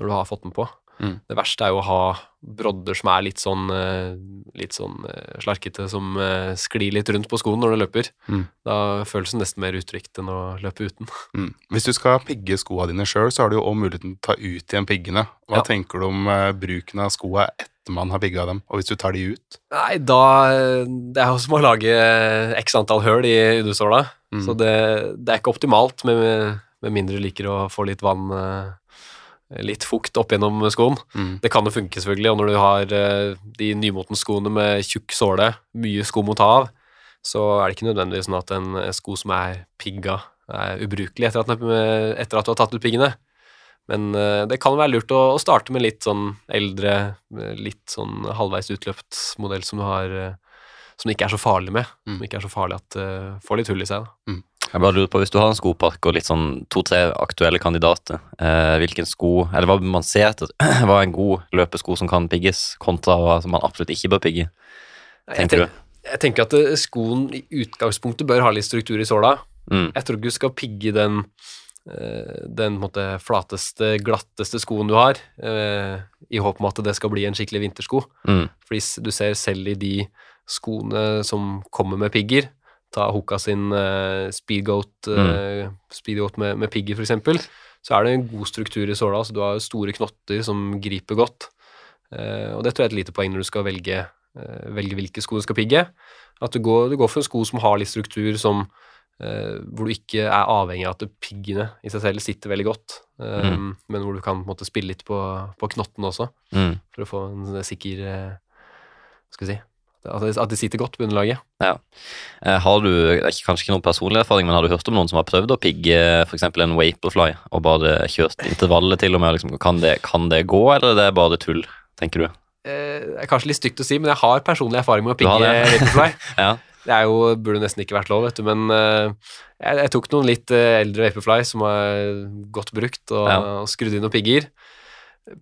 når du har fått den på. Mm. Det verste er jo å ha brodder som er litt sånn, eh, litt sånn eh, slarkete, som eh, sklir litt rundt på skoen når du løper. Mm. Da føles det nesten mer utrygt enn å løpe uten. Mm. Hvis du skal pigge skoa dine sjøl, så har du jo òg muligheten til å ta ut igjen piggene. Hva Ja. tenker du om bruken av skoa etter man har pigga dem, og hvis du tar de ut? Nei, da Det er jo som å lage x antall høl i undersåla, Mm. så det, det er ikke optimalt, med, med mindre du liker å få litt vann Litt fukt opp gjennom skoen. Mm. Det kan jo funke, selvfølgelig, og når du har eh, de nymotens skoene med tjukk såle, mye sko må ta av, så er det ikke nødvendigvis sånn at en eh, sko som er pigga, er ubrukelig etter at, er- etter at du har tatt ut piggene. Men eh, det kan være lurt å, å starte med litt sånn eldre, eh, litt sånn halvveis utløpt modell som du har eh, som det ikke er så farlig med. Mm. Som ikke er så farlig at det får litt hull i seg. Da. Jeg bare lurer på, Hvis du har en skopark og litt sånn to-tre aktuelle kandidater, eh, hvilken sko, eller hva man ser etter, hva er en god løpesko som kan pigges, kontra hva som man absolutt ikke bør pigge? Jeg Tenker du? Jeg tenker at eh, skoen i utgangspunktet bør ha litt struktur i såla. Mm. Jeg tror ikke du skal pigge den eh, den måte, flateste, glatteste skoen du har, eh, i håp om at det skal bli en skikkelig vintersko. Mm. Fordi du ser selv i de skoene som kommer med pigger, ta Hoka sin uh, Speedgoat, eh, Speedgoat med, med pigger eksempel, så er det en god struktur i såla, så du har store knotter som griper godt. Uh, og det tror jeg er et lite poeng når du skal velge, velge hvilke sko du skal pigge. At du går, du går for en sko som har litt struktur, som, hvor du ikke er avhengig av at piggene i seg selv sitter veldig godt, mm. men hvor du kan på en måte, spille litt på, på knottene også, Mm. for å få en sikker Skal vi si at det, sitter godt på underlaget. Ja. Har du kanskje ikke noen personlig erfaring, men har du hørt om noen som har prøvd å pigge f.eks. en Vaporfly og bare kjørt intervallet til og med? Liksom, kan, det, kan det gå, eller det er det bare tull, tenker du? Eh, det er kanskje litt stygt å si, men jeg har personlig erfaring med å pigge? Vaporfly. Ja. Det er jo, burde nesten ikke vært lov, vet du, men eh, jeg, jeg tok noen litt eh, eldre Vaporfly som er godt brukt, og, Ja. og skrudd inn noen pigger.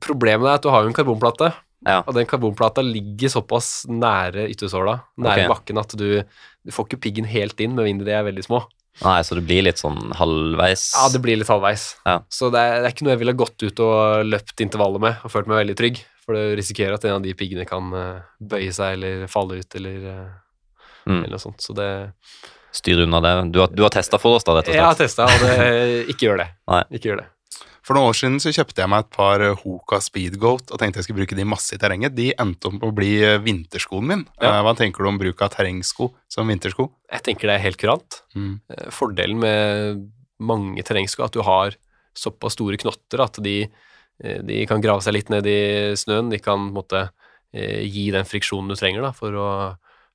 Problemet er at du har jo en karbonplate, Ja. og den karbonplata ligger såpass nære yttersåla, nære okay. bakken, at du, du får ikke piggen helt inn, med mindre de er veldig små. Nei, så det blir litt sånn halvveis? Ja, det blir litt halvveis. Ja. Så det er, det er ikke noe jeg ville gått ut og løpt intervallet med og følt meg veldig trygg, for du risikerer at en av de piggene kan eh, bøye seg eller falle ut eller, eh, Mm. eller noe sånt. Så det Styr unna det. Du har, du har testa for oss, da, rett og Jeg har slett? testa, og det, ikke gjør det. Nei. Ikke gjør det. For noen år siden så kjøpte jeg meg et par eh, Hoka Speedgoat og tenkte jeg skulle bruke de masse i terrenget. De endte opp å bli eh, vinterskoen min. Ja. Eh, Hva tenker du om bruk av terrengsko som vintersko? Jeg tenker det er helt kurant. Mm. Fordelen med mange terrengsko er at du har såpass store knotter at de, de kan grave seg litt ned i snøen. De kan måte gi den friksjonen du trenger da, for å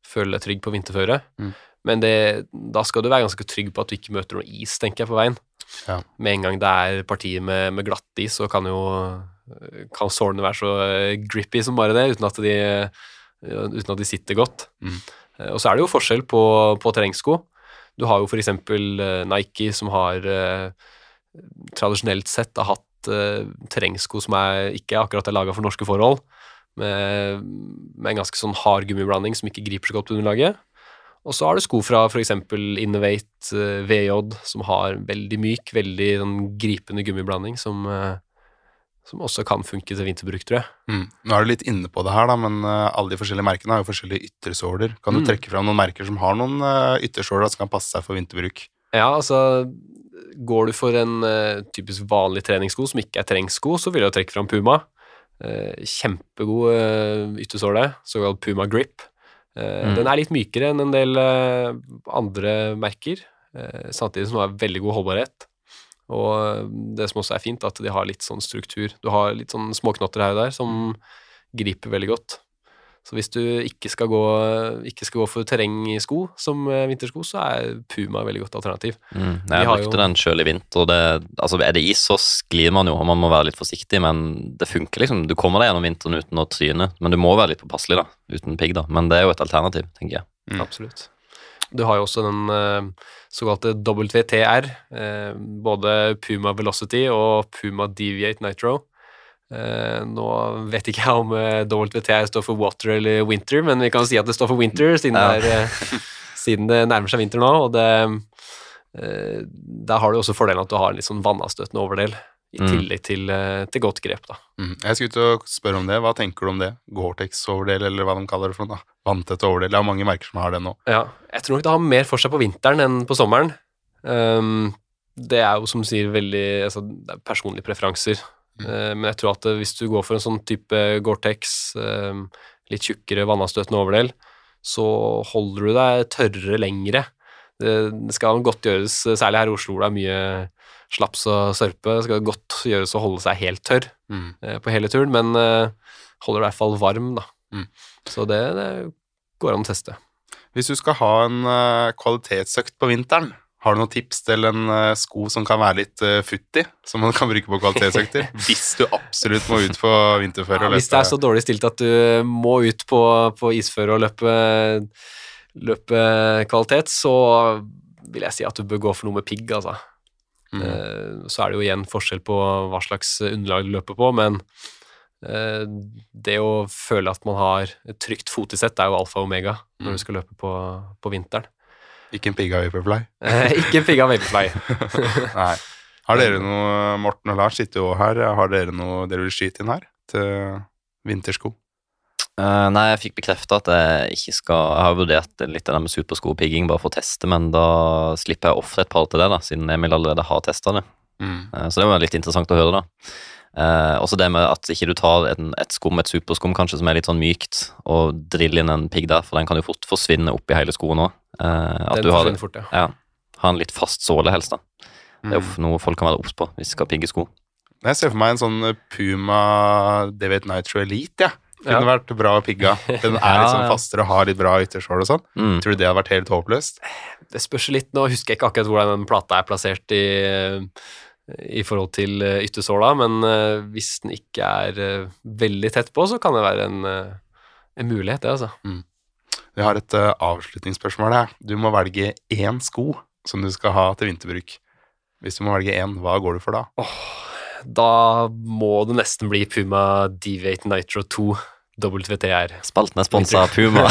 føle deg trygg på vinterføre. Mm. Men det, da skal du være ganske trygg på at du ikke møter noe is, tenker jeg, på veien. Ja. Med en gang det er partier med, med glattis, så kan jo eh, kan sårene være så eh, grippy som bare det, uten at de, uten at de sitter godt. Mm. Eh, Og så er det jo forskjell på, på terrengsko. Du har jo for eksempel eh, Nike som har tradisjonelt sett har hatt terrengsko som er, ikke akkurat er laga for norske forhold, med, med en ganske sånn hard gummiblanding som ikke griper så godt på underlaget. Og så har du sko fra f.eks. Innovate uh, VJ, som har veldig myk, veldig sånn gripende gummiblanding, som, uh, som også kan funke til vinterbruk, tror jeg. Mm. Nå er du litt inne på det her, da, men uh, alle de forskjellige merkene har jo forskjellige yttersåler. Kan du Mm. trekke fram noen merker som har noen yttersåler som kan passe seg for vinterbruk? Ja, altså Går du for en eh, typisk vanlig treningssko som ikke er terrengsko, så vil jeg trekke fram Puma. Eh, kjempegod yttersåle, såkalt Puma Grip. Eh, Mm. Den er litt mykere enn en del eh, andre merker, eh, samtidig som den har veldig god holdbarhet. Og det som også er fint, at de har litt sånn struktur. Du har litt sånn småknotter her og der som griper veldig godt. Så hvis du ikke skal gå, ikke skal gå for terrengsko som eh, vintersko, så er Puma et veldig godt alternativ. Mm. Nei, Jeg har brukte jo- den sjøl i vinter. og Det, altså er det is, så sklir man jo, og man må være litt forsiktig, men det funker liksom. Du kommer deg gjennom vinteren uten å tryne, men du må være litt påpasselig, da, uten pigg, da. Men det er jo et alternativ, tenker jeg. Mm. Absolutt. Du har jo også den eh, såkalte WTR, eh, både Puma Velocity og Puma Deviate Nitro. Eh, nå vet ikke jeg om eh, WTR står for water eller winter, men vi kan si at det står for winter, siden, Ja. det, er, eh, siden det nærmer seg vinter nå. Og det, der har du også fordelen at du har en litt sånn vannavstøtende overdel, i Mm. tillegg til, til godt grep. da. Mm. Jeg skulle til å spørre om det. Hva tenker du om det? Gore-Tex-overdel, eller hva de kaller det for noe? Vanntett overdel. Det er mange merker som har det nå. Ja, jeg tror nok det har mer for seg på vinteren enn på sommeren. Um, det er jo som du sier veldig altså, er personlige preferanser. Mm. Uh, men jeg tror at uh, hvis du går for en sånn type Gore-Tex, um, litt tjukkere vannavstøtende overdel, så holder du deg tørrere lengre. Det, skal godt gjøres, særlig her i Oslo hvor det er mye slaps og sørpe, det skal godt gjøres å holde seg helt tørr Mm. på hele turen, men holder deg i hvert fall varm, da. Mm. Så det, det går an å teste. Hvis du skal ha en eh, kvalitetsøkt på vinteren, har du noen tips til en eh, sko som kan være litt uh, futti, som man kan bruke på kvalitetsøkter? hvis du absolutt må ut på vinterføre Ja, og hvis det er så dårlig stilt at du må ut på, på isføre og løpe, løpe kvalitet, så vil jeg si at du bør gå for noe med pigg, altså. Mm. Eh, Så er det jo igjen forskjell på hva slags underlag du løper på, men eh, det å føle at man har et trygt fotisett, er jo alfa og omega Mm. når du skal løpe på, på vinteren. Ikke en pigga Vaporfly. Eh, Ikke en pigga Vaporfly. Nei. Har dere noe, Morten og Lars sitter jo her, har dere noe dere vil skyte inn her til vintersko? Uh, nei, jeg fikk bekrefta at jeg ikke skal Jeg har vurdert litt av det med supersko og pigging bare for å teste, men da slipper jeg å ofre et par til det, da, siden Emil allerede har testa det. Mm. Uh, så det var litt interessant å høre, da. Eh, også det med at ikke du tar en, et skum, et superskum kanskje, som er litt sånn mykt, og driller inn en pigg der, for den kan jo fort forsvinne opp i hele skoen òg. at Den du har, fort, ja. ja, har en litt fast såle, helst. da. Det er Mm. jo noe folk kan være obs på hvis de skal pigge sko. Jeg ser for meg en sånn Puma David Nitro Elite, ja. Kunne vært bra pigga. Den er litt sånn fastere og har litt bra yttersål og sånn. Mm. Tror du det hadde vært helt håpløst? Det spørs litt. Nå husker jeg ikke akkurat hvordan den plata er plassert i, i forhold til eh, yttersåla, men eh, hvis den ikke er eh, veldig tett på, så kan det være en, en mulighet, det, altså. Vi har et avslutningsspørsmål her. Du må velge én sko som du skal ha til vinterbruk. Hvis du må velge én, hva går du for da? Da må det nesten bli Puma Deviate Nitro 2 WTR. Spalten er sponsa av Puma.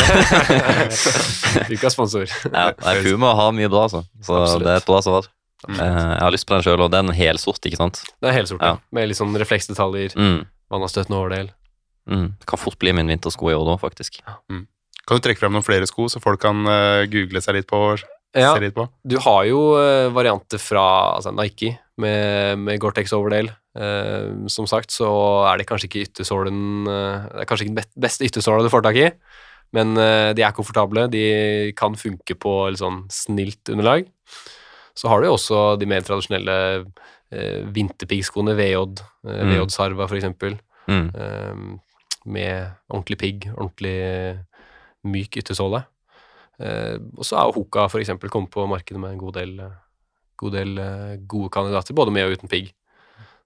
Ukas sponsor. ja, nei, Puma har mye bra, altså. Så Absolutt. det er et bra svar. Mm. Eh, jeg har lyst på den sjøl, og det er en helsort, ikke sant? Det er helsort, Ja. med litt sånn refleksdetaljer, Mm. vannavstøtende overdel. Mm. Det kan fort bli min vintersko i år da, faktisk. Kan du trekke frem noen flere sko, så folk kan uh, google seg litt på Ja, se litt på? du har jo uh, varianter fra altså Nike med, med Gore-Tex overdel. Eh, som sagt så er det kanskje ikke yttersålen Det er kanskje ikke den beste yttersåla du får tak i, men de er komfortable. De kan funke på litt sånn snilt underlag. Så har du jo også de mer tradisjonelle eh, vinterpiggskoene, VJ, eh, Mm. VJ Sarva for eksempel. Mm. eh, med ordentlig pigg, ordentlig myk yttersåle. Eh, og så er jo Hoka for eksempel kommet på markedet med en god del, god del eh, gode kandidater, både med og uten pigg.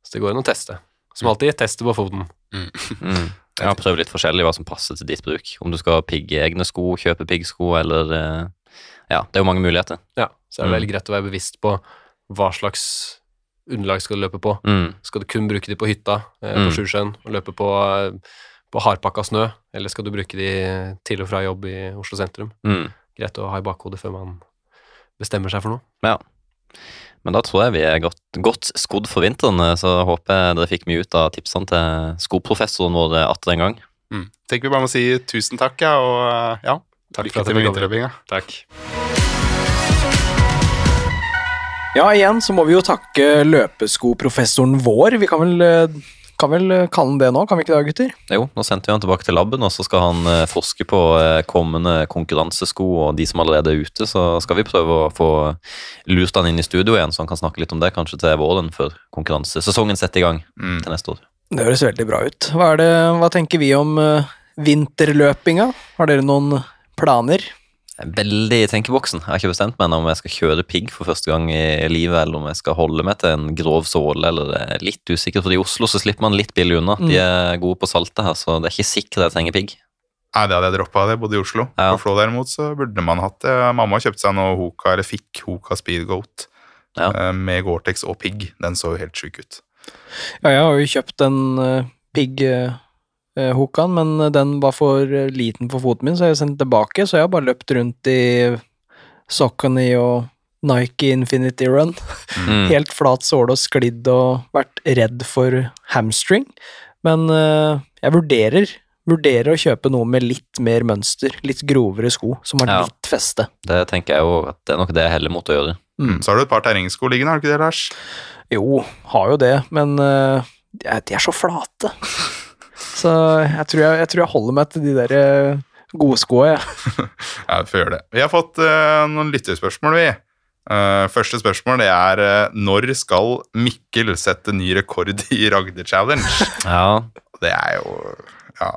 Så det går an å teste. Som alltid, teste på foten. Mm. Jeg Ja, prøvd litt forskjellig hva som passer til ditt bruk. Om du skal pigge egne sko, kjøpe piggsko, eller eh, Ja, det er jo mange muligheter. Ja, så er det Mm. veldig greit å være bevisst på hva slags underlag skal du løpe på. Mm. Skal du kun bruke de på hytta, eh, Mm. på Sjusjøen, og løpe på, eh, på hardpakka snø, eller skal du bruke de til og fra jobb i Oslo sentrum? Mm. Greit å ha i bakhodet før man bestemmer seg for noe. Ja. Men da tror jeg vi er godt, godt skodd for vinteren, eh, så håper jeg dere fikk mye ut av tipsene til skoprofessoren vår eh, atter en gang. Mm. Tenker vi bare må si tusen takk, ja, og ja, Takk lykke til med vinterløpinga. Takk. Ja, igjen så må vi jo takke løpeskoprofessoren vår. Vi kan vel, eh, kan vel eh, kalle han det nå, kan vi ikke det, gutter? Jo, nå sendte vi han tilbake til laben, og så skal han eh, forske på eh, kommende konkurransesko og de som allerede er ute. Så skal vi prøve å få lurt han inn i studio igjen, så han kan snakke litt om det kanskje til våren før konkurransesesongen setter i gang Mm. til neste år. Det høres veldig bra ut. Hva, er det, hva tenker vi om eh, vinterløpinga? Har dere noen planer? Veldig i tenkeboksen. Jeg har ikke bestemt meg om jeg skal kjøre pigg for første gang i livet, eller om jeg skal holde meg til en grov såle, eller det er litt usikker, for i Oslo så slipper man litt billig unna. De er gode på saltet her, så det er ikke sikkert jeg trenger pigg. Nei, det hadde jeg droppa. Jeg bodde i Oslo. Ja. På Flå derimot så burde man hatt det. Mamma kjøpte seg noe Hoka, eller fikk Hoka Speedgoat Ja. eh, med Gore-Tex og pigg. Den så jo helt sjuk ut. Ja, jeg har jo kjøpt en uh, pigg uh, Hokan, men den var for eh, liten for foten min, så jeg har sendt tilbake. Så jeg har bare løpt rundt i Saucony og Nike Infinity Run. Mm. Helt flat såle og sklidd og vært redd for hamstring. Men uh, jeg vurderer, vurderer å kjøpe noe med litt mer mønster, litt grovere sko, som har Ja. litt feste. Det tenker jeg jo at det er nok det jeg heller måtte gjøre. Mm. Så har du et par terrengsko liggende, har du ikke det, Lars? Jo, har jo det, men uh, de er så flate. Så jeg tror jeg, jeg tror jeg holder meg til de der eh, gode skoa, jeg. Ja, vi får gjøre det. Vi har fått uh, noen lytterspørsmål, vi. Uh, første spørsmål det er uh, når skal Mikkel sette ny rekord i Ragde Challenge? Ja, Det er jo ja.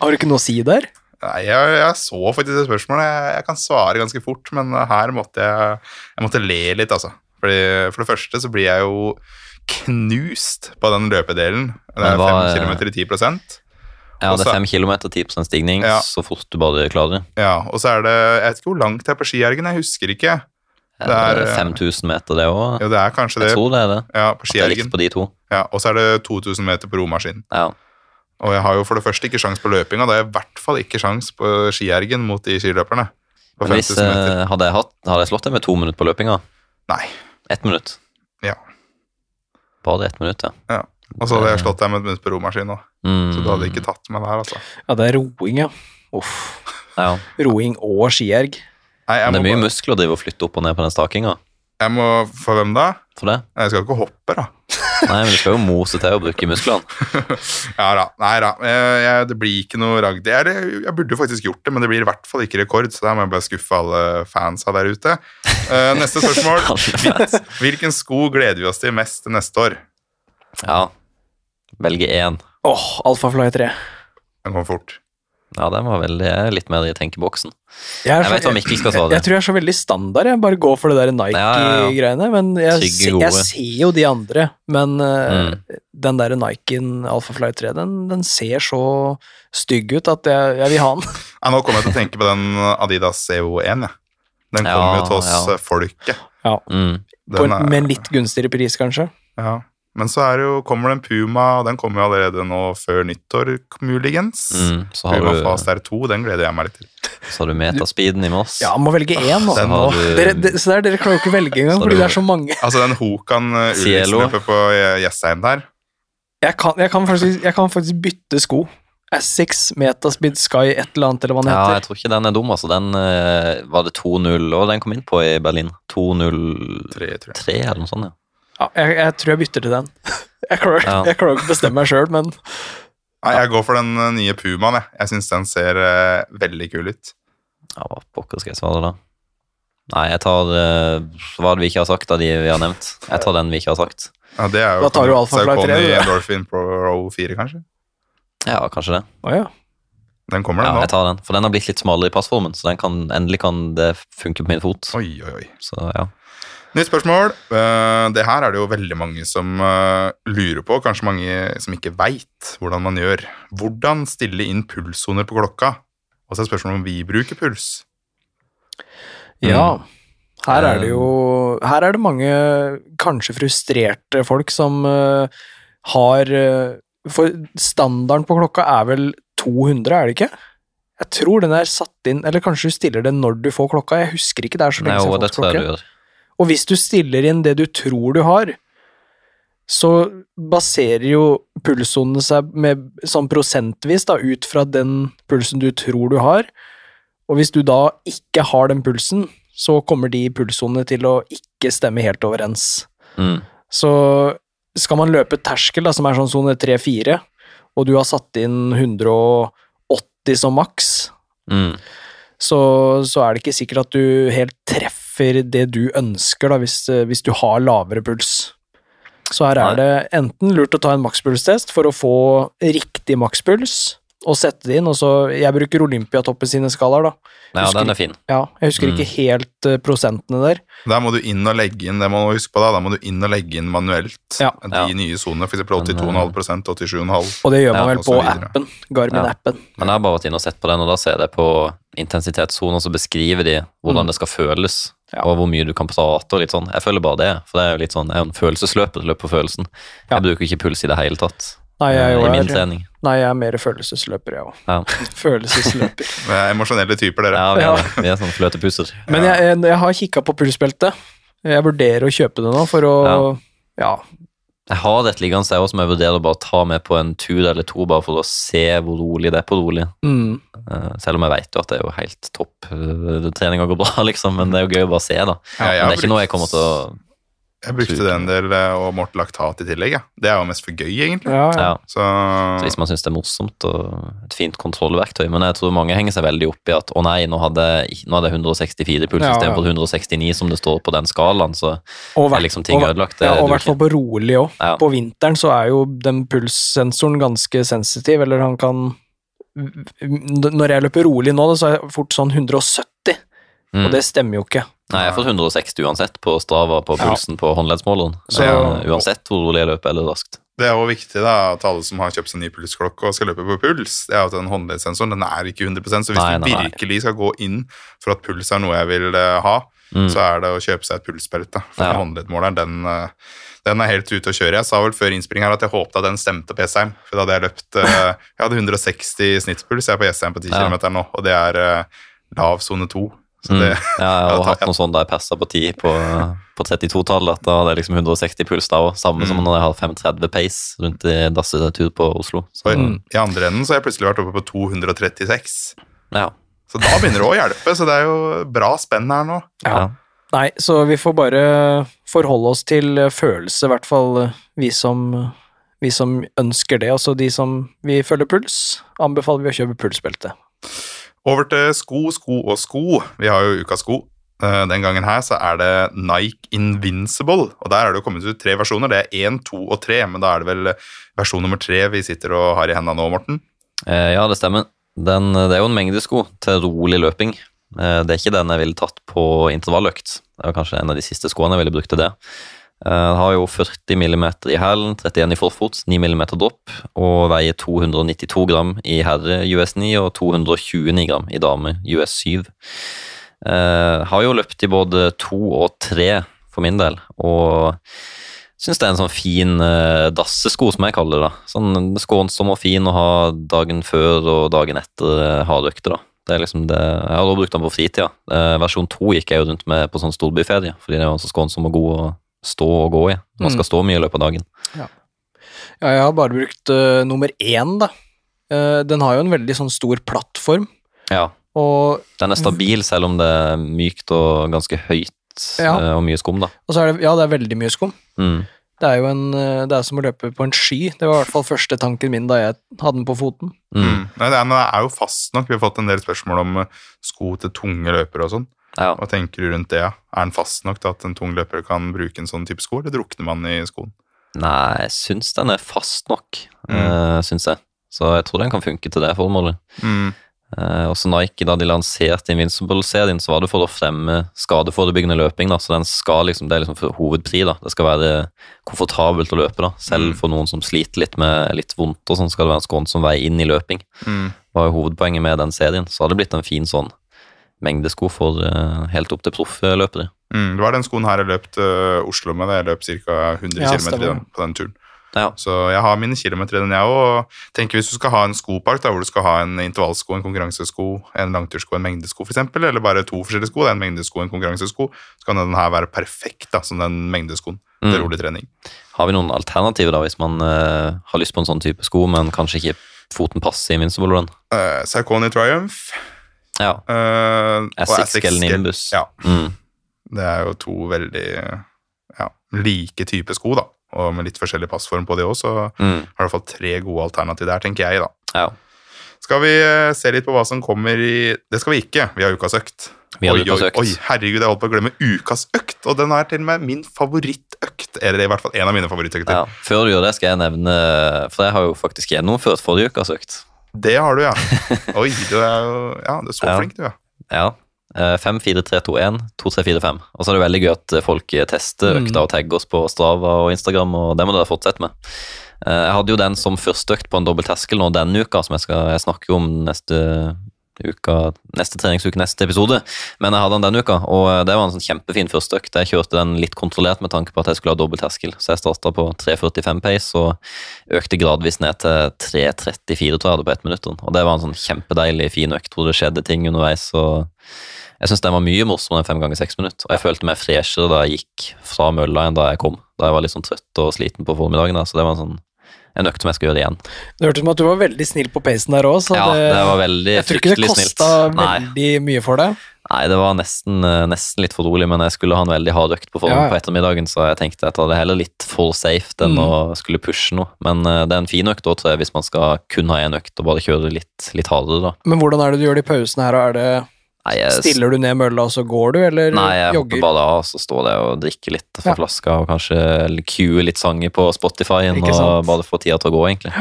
Har du ikke noe å si der? Nei, jeg, jeg så faktisk det spørsmålet. Jeg, jeg kan svare ganske fort, men her måtte jeg, jeg måtte le litt, altså. Fordi, for det første så blir jeg jo knust på den løpedelen. Det er hva- fem kilometer i 10% ja det er fem kilometer, 10% stigning, Ja. så fort du bare klarer. Ja, og så er det Jeg vet ikke hvor langt det er på Skiergen, jeg husker ikke. Det er, er 5000 meter, det òg. Ja, det er kanskje Jeg det. tror det er det. Ja, på At det er likt Skiergen. på de to. Ja, og så er det 2000 meter på romaskin. Ja. Og jeg har jo for det første ikke sjans på løpinga, da har jeg i hvert fall ikke sjans på Skiergen mot de skiløperne. På Men hvis, meter. eh, hadde, jeg hatt, hadde jeg slått deg med to minutter på løpinga? Nei. Ett minutt? Ja. Bare ett minutt, ja. Og så hadde jeg slått deg med et minutt på romaskin òg, Mm. så du hadde ikke tatt meg der, altså. Ja, det er roing, ja. Uff. ja. Roing og skierg. Nei, jeg Men det er mye bare- muskler å drive og flytte opp og ned på den stakinga. jeg må For hvem da? For det. Jeg skal ikke hoppe, da. Nei, men du skal jo mose til å bruke musklene. Ja da. Nei da. Jeg, jeg, det blir ikke noe ragd. Jeg, jeg, jeg burde faktisk gjort det, men det blir i hvert fall ikke rekord, så da må jeg bare skuffe alle fansa der ute. Eh, neste spørsmål. Hvilken sko gleder vi oss til mest til neste år? Ja. Velge én. Åh, Alfa Fly 3. Den kommer fort. Ja, den var veldig jeg er litt mer i tenkeboksen. Jeg, Jeg vet hva Mikkel skal jeg, svare. jeg tror jeg er så veldig standard. Jeg bare går for det der Nike-greiene. Men jeg, se, jeg ser jo de andre. Men mm. uh, den der Niken Alphafly 3, den, den ser så stygg ut at jeg, jeg vil ha den. Ja, nå kommer jeg til å tenke på den Adidas CO1. Ja. Den Ja, kommer jo til oss ja. folket. Ja. Mm. Er- med en litt gunstigere pris, kanskje. ja. Men så er det jo, kommer det en Puma, og den kommer jo allerede nå før nyttår, muligens. Mm. Så, har Puma du, Fast R2, den gleder jeg meg litt til. så har du metaspeeden i Moss. Ja, må velge én nå. Den du- Dere, de, så der, dere klarer jo ikke velge engang, fordi du- det er så mange. Altså den Hokan uh, Ulriksen-løpet på eh, Jessheim der. Jeg kan, jeg kan, faktisk, jeg kan faktisk bytte sko. Essex, Metaspeed, Sky, et eller annet, eller hva den Ja, jeg tror ikke den er dum. altså. Den eh, var det 2-0, og den kom inn på i Berlin. 2-0-3 Tre, tror jeg. eller noe sånt, ja. Ja, jeg, jeg tror jeg bytter til den. Jeg klarer, Ja. jeg klarer ikke å bestemme meg sjøl, men Nei, jeg går for den uh, nye Pumaen, jeg. Jeg syns den ser uh, veldig kul ut. ja hva pokker skal jeg svare da? Nei, jeg tar uh, Hva vi ikke har sagt av de vi har nevnt? Jeg tar den vi ikke har sagt. Ja, det er jo Da tar du Alpha Flight 3, Saucony du. Endorphin Pro 4, kanskje? Ja, kanskje det. Oh, ja. Den kommer, Ja, nå. jeg tar den, For den har blitt litt smalere i passformen, så den kan, endelig kan det funke på min fot. Oi, oi, oi. Så ja. Nytt spørsmål. Eh, det her er det jo veldig mange som eh, lurer på, kanskje mange som ikke veit hvordan man gjør. Hvordan stille inn pulssoner på klokka? Og så er spørsmålet om vi bruker puls. ja. Her er det Eh. jo Her er det mange kanskje frustrerte folk som eh, har eh, For standarden på klokka er vel 200, er det ikke? Jeg tror den er satt inn Eller kanskje du stiller den når du får klokka? Jeg husker ikke, det er så lenge siden det jeg har fått klokke. Og hvis du stiller inn det du tror du har, så baserer jo pulssonene seg med, sånn prosentvis da, ut fra den pulsen du tror du har. Og hvis du da ikke har den pulsen, så kommer de pulssonene til å ikke stemme helt overens. Mm. Så skal man løpe terskel, da, som er sånn sone 3-4, og du har satt inn 180 som maks, Mm. så, så er det ikke sikkert at du helt treffer det du ønsker, da, hvis, eh, hvis du har lavere puls. Så her er det enten lurt å ta en makspulstest for å få riktig makspuls, og sette det inn, og så Jeg bruker Olympiatoppen sine skalaer, da. Ja, Husker- den er fin. Ja, jeg husker Mm. ikke helt eh, prosentene der. Der må du inn og legge inn det må du huske på da, da må du inn og legge inn manuelt Ja. de Ja. nye sonene, f.eks. 82,5 87,5 Og det gjør man Ja, vel på appen. Garmin-appen. Men jeg har bare vært inne og sett på den, og da ser jeg på intensitetssoner, så beskriver de hvordan Mm. det skal føles, Ja. og hvor mye du kan prate og litt sånn. Jeg føler bare det, for det er jo litt sånn, jeg er en følelsesløper, løper på følelsen. Ja. Jeg bruker ikke puls i det hele tatt Nei, jeg, eh, jo i min er, trening. nei, jeg er mer følelsesløper, jeg òg. Ja. Følelsesløper. Vi er emosjonelle typer, dere. Ja, vi er, det. vi er sånn fløtepusser. Men jeg, jeg, jeg har kikka på pulsbeltet. Jeg vurderer å kjøpe det nå for å ja. Jeg har et liggende jeg også, som jeg vurderer å bare ta med på en tur eller to, bare for å se hvor rolig det er på rolig. Mm. Eh, Selv om jeg vet jo at det er jo helt topp. eh, Treninga går bra, liksom, men det er jo gøy å bare se, da. Ja, Men det er ikke noe jeg kommer til å Jeg brukte det en del eh, og målte laktat i tillegg. Ja. Det er jo mest for gøy, egentlig. Ja, ja. Ja. Så Så hvis man syns det er morsomt og et fint kontrollverktøy. Men jeg tror mange henger seg veldig opp i at å nei, nå hadde nå hadde jeg 164 puls Ja, ja. istedenfor 169 som det står på den skalaen, så Og, er liksom ting og- ødelagt. Det og i hvert fall på rolig òg. Ja. På vinteren så er jo den pulssensoren ganske sensitiv, eller han kan Når jeg løper rolig nå, så er jeg fort sånn 170, Mm. og det stemmer jo ikke. Nei, jeg har fått 160 uansett på Strava på Ja. pulsen på håndleddsmåleren. Så- Eh, uansett hvor rolig jeg løper eller raskt. det er jo viktig da, at alle som har kjøpt seg ny pulsklokke og skal løpe på puls, det er at den håndleddssensoren den er ikke 100% Så hvis Nei, du nei, nei. virkelig skal gå inn for at puls er noe jeg vil eh, ha, Mm. så er det å kjøpe seg et pulsbelte. For Ja. håndleddmåleren, den, eh, den er helt ute å kjøre. Jeg sa vel før innspilling her at jeg håpet at den stemte på Jessheim. For da hadde jeg løpt Jeg hadde 160 snittspuls, jeg er på Jessheim på 10 Ja. km nå, og det er lav sone 2. Så det, Ja, jeg har hatt noe sånt da jeg persa på 10 på, på 32-tallet. at Da hadde jeg liksom 160 puls da òg. Samme som Mm. når jeg hadde 530 pace rundt i dassetur på Oslo. Så, og Mm. I andre enden så har jeg plutselig vært oppe på 236. ja. Så da begynner det å hjelpe, så det er jo bra spenn her nå. Ja. Ja. Nei, så vi får bare forholde oss til eh, følelse, i hvert fall eh, vi som, vi som ønsker det. Altså de som vi følger puls, anbefaler vi å kjøpe pulsbelte. Over til sko, sko og sko. Vi har jo ukas sko. Eh, Den gangen her så er det Nike Invincible, og der er det jo kommet ut tre versjoner. Det er én, to og tre, men da er det vel versjon nummer tre vi sitter og har i hendene nå, Morten. Eh, ja, det stemmer. Den, det er jo en mengde sko til rolig løping. Eh, det er ikke den jeg ville tatt på intervalløkt. Det var kanskje en av de siste skoene jeg ville brukt til det. Eh, Den har jo 40 mm i hælen, 31 i forfot, 9 mm dropp, og veier 292 gram i herre US 9 og 229 gram i dame US 7. Eh, har jo løpt i både to og tre for min del, og syns det er en sånn fin eh, dassesko, som jeg kaller det. da. Sånn skånsom og fin å ha dagen før og dagen etter eh, hardøkter. da. Det er liksom det, Jeg har også brukt den på fritida. Eh, versjon to gikk jeg jo rundt med på sånn storbyferie, fordi det var så skånsom og god å stå og gå i. Man skal Mm. stå mye i løpet av dagen. Ja, jeg har bare brukt uh, nummer én, da. Uh, den har jo en veldig sånn stor plattform, Ja, og, Den er stabil selv om det er mykt og ganske høyt Ja. uh, og mye skum, da. og så er det, ja, det er veldig mye skum. Mm. Det er jo en, det er som å løpe på en sky. Det var i hvert fall første tanken min da jeg hadde den på foten. Mm. Nei, det er, det er jo fast nok. Vi har fått en del spørsmål om sko til tunge løpere og sånn. Ja. Hva tenker du rundt det? Er den fast nok til at en tung løper kan bruke en sånn type sko, eller drukner man i skoen? Nei, jeg syns den er fast nok, Mm. Uh, syns jeg. Så jeg tror den kan funke til det formålet. Mm. Uh, også Nike, da de lanserte Invincible-serien, så var det for å fremme skadeforebyggende løping. da, Så den skal liksom, det er liksom hovedpri. da, Det skal være komfortabelt å løpe. da, Selv Mm. for noen som sliter litt med litt vondt, og sånn skal det være en skånsom vei inn i løping. Mm. var jo hovedpoenget med den serien. Så hadde det blitt en fin sånn mengdesko for eh, helt opp til proffløpere. Mm. Det var den skoen her jeg løp til Oslo med. Jeg løp ca. 100 Ja, km den, på den turen. Ja. Så jeg har mine kilometer i den, jeg òg. Tenker hvis du skal ha en skopark da, hvor du skal ha en intervallsko, en konkurransesko, en langtursko, en mengdesko f.eks., eller bare to forskjellige sko, det er en mengdesko en konkurransesko, så kan den her være perfekt da, som den mengdeskoen til Mm. rolig trening. Har vi noen alternativer da, hvis man uh, har lyst på en sånn type sko, men kanskje ikke foten passer i Invincible Run? Uh, Sarkoni Triumph Ja. Uh, Essex eller Nimbus. Ja, Mm. det er jo to veldig ja, like type sko, da. Og med litt forskjellig passform på de òg, så Mm. har du i hvert fall tre gode alternativ der, tenker jeg, da. Ja. Skal vi eh, se litt på hva som kommer i Det skal vi ikke, vi har ukas økt. Vi har oi, ukas oi, økt. oi, herregud, jeg holdt på å glemme ukas økt, og den er til og med min favorittøkt. Eller i hvert fall en av mine favorittøkter. Ja. Før du gjør det, skal jeg nevne For jeg har jo faktisk gjennomført forrige ukas økt. Det har du, ja. Oi, du er jo Ja, du er så Ja. flink, du, ja. Ja. Eh, 5, 4, 3, 2, 1, 2, 3, 4, 5. Og så er det veldig gøy at folk tester Mm. økta og tagger oss på Strava og Instagram, og det må dere fortsette med. Eh, Jeg hadde jo den som første økt på en dobbel terskel nå denne uka, som jeg skal snakke om neste uka, neste treningsuke, neste episode. Men jeg hadde den denne uka, og det var en sånn kjempefin første økt. Jeg kjørte den litt kontrollert med tanke på at jeg skulle ha dobbel terskel, så jeg starta på 3.45 pace og økte gradvis ned til 3.34 tror jeg jeg hadde på ett minutt. Og det var en sånn kjempedeilig fin økt hvor det skjedde ting underveis. og jeg syns den var mye morsommere enn fem ganger seks minutter. Og jeg følte meg freshere da jeg gikk fra mølla enn da jeg kom. Da jeg var litt sånn trøtt og sliten på formiddagen. Da. Så det var en sånn en økt som jeg skal gjøre igjen. Det hørtes ut som at du var veldig snill på pacen der òg, så Ja, det, det var veldig jeg tror ikke det kosta veldig mye for deg. nei, det var nesten, eh, nesten litt for rolig, men jeg skulle ha en veldig hard økt på forhånd Ja, ja. på ettermiddagen, så jeg tenkte jeg tar det heller litt for safe enn Mm. å skulle pushe noe. Men eh, det er en fin økt også, hvis man skal kun ha én økt og bare kjøre litt, litt hardere, da. Men hvordan er det du gjør det i pausen her? og Er det, Nei, jeg, stiller du ned mølla, og så går du, eller Nei, jeg hopper jogger? bare av, så står det og drikker litt fra Ja. flaska, og kanskje cue litt sanger på Spotify, og bare få tida til å gå, egentlig.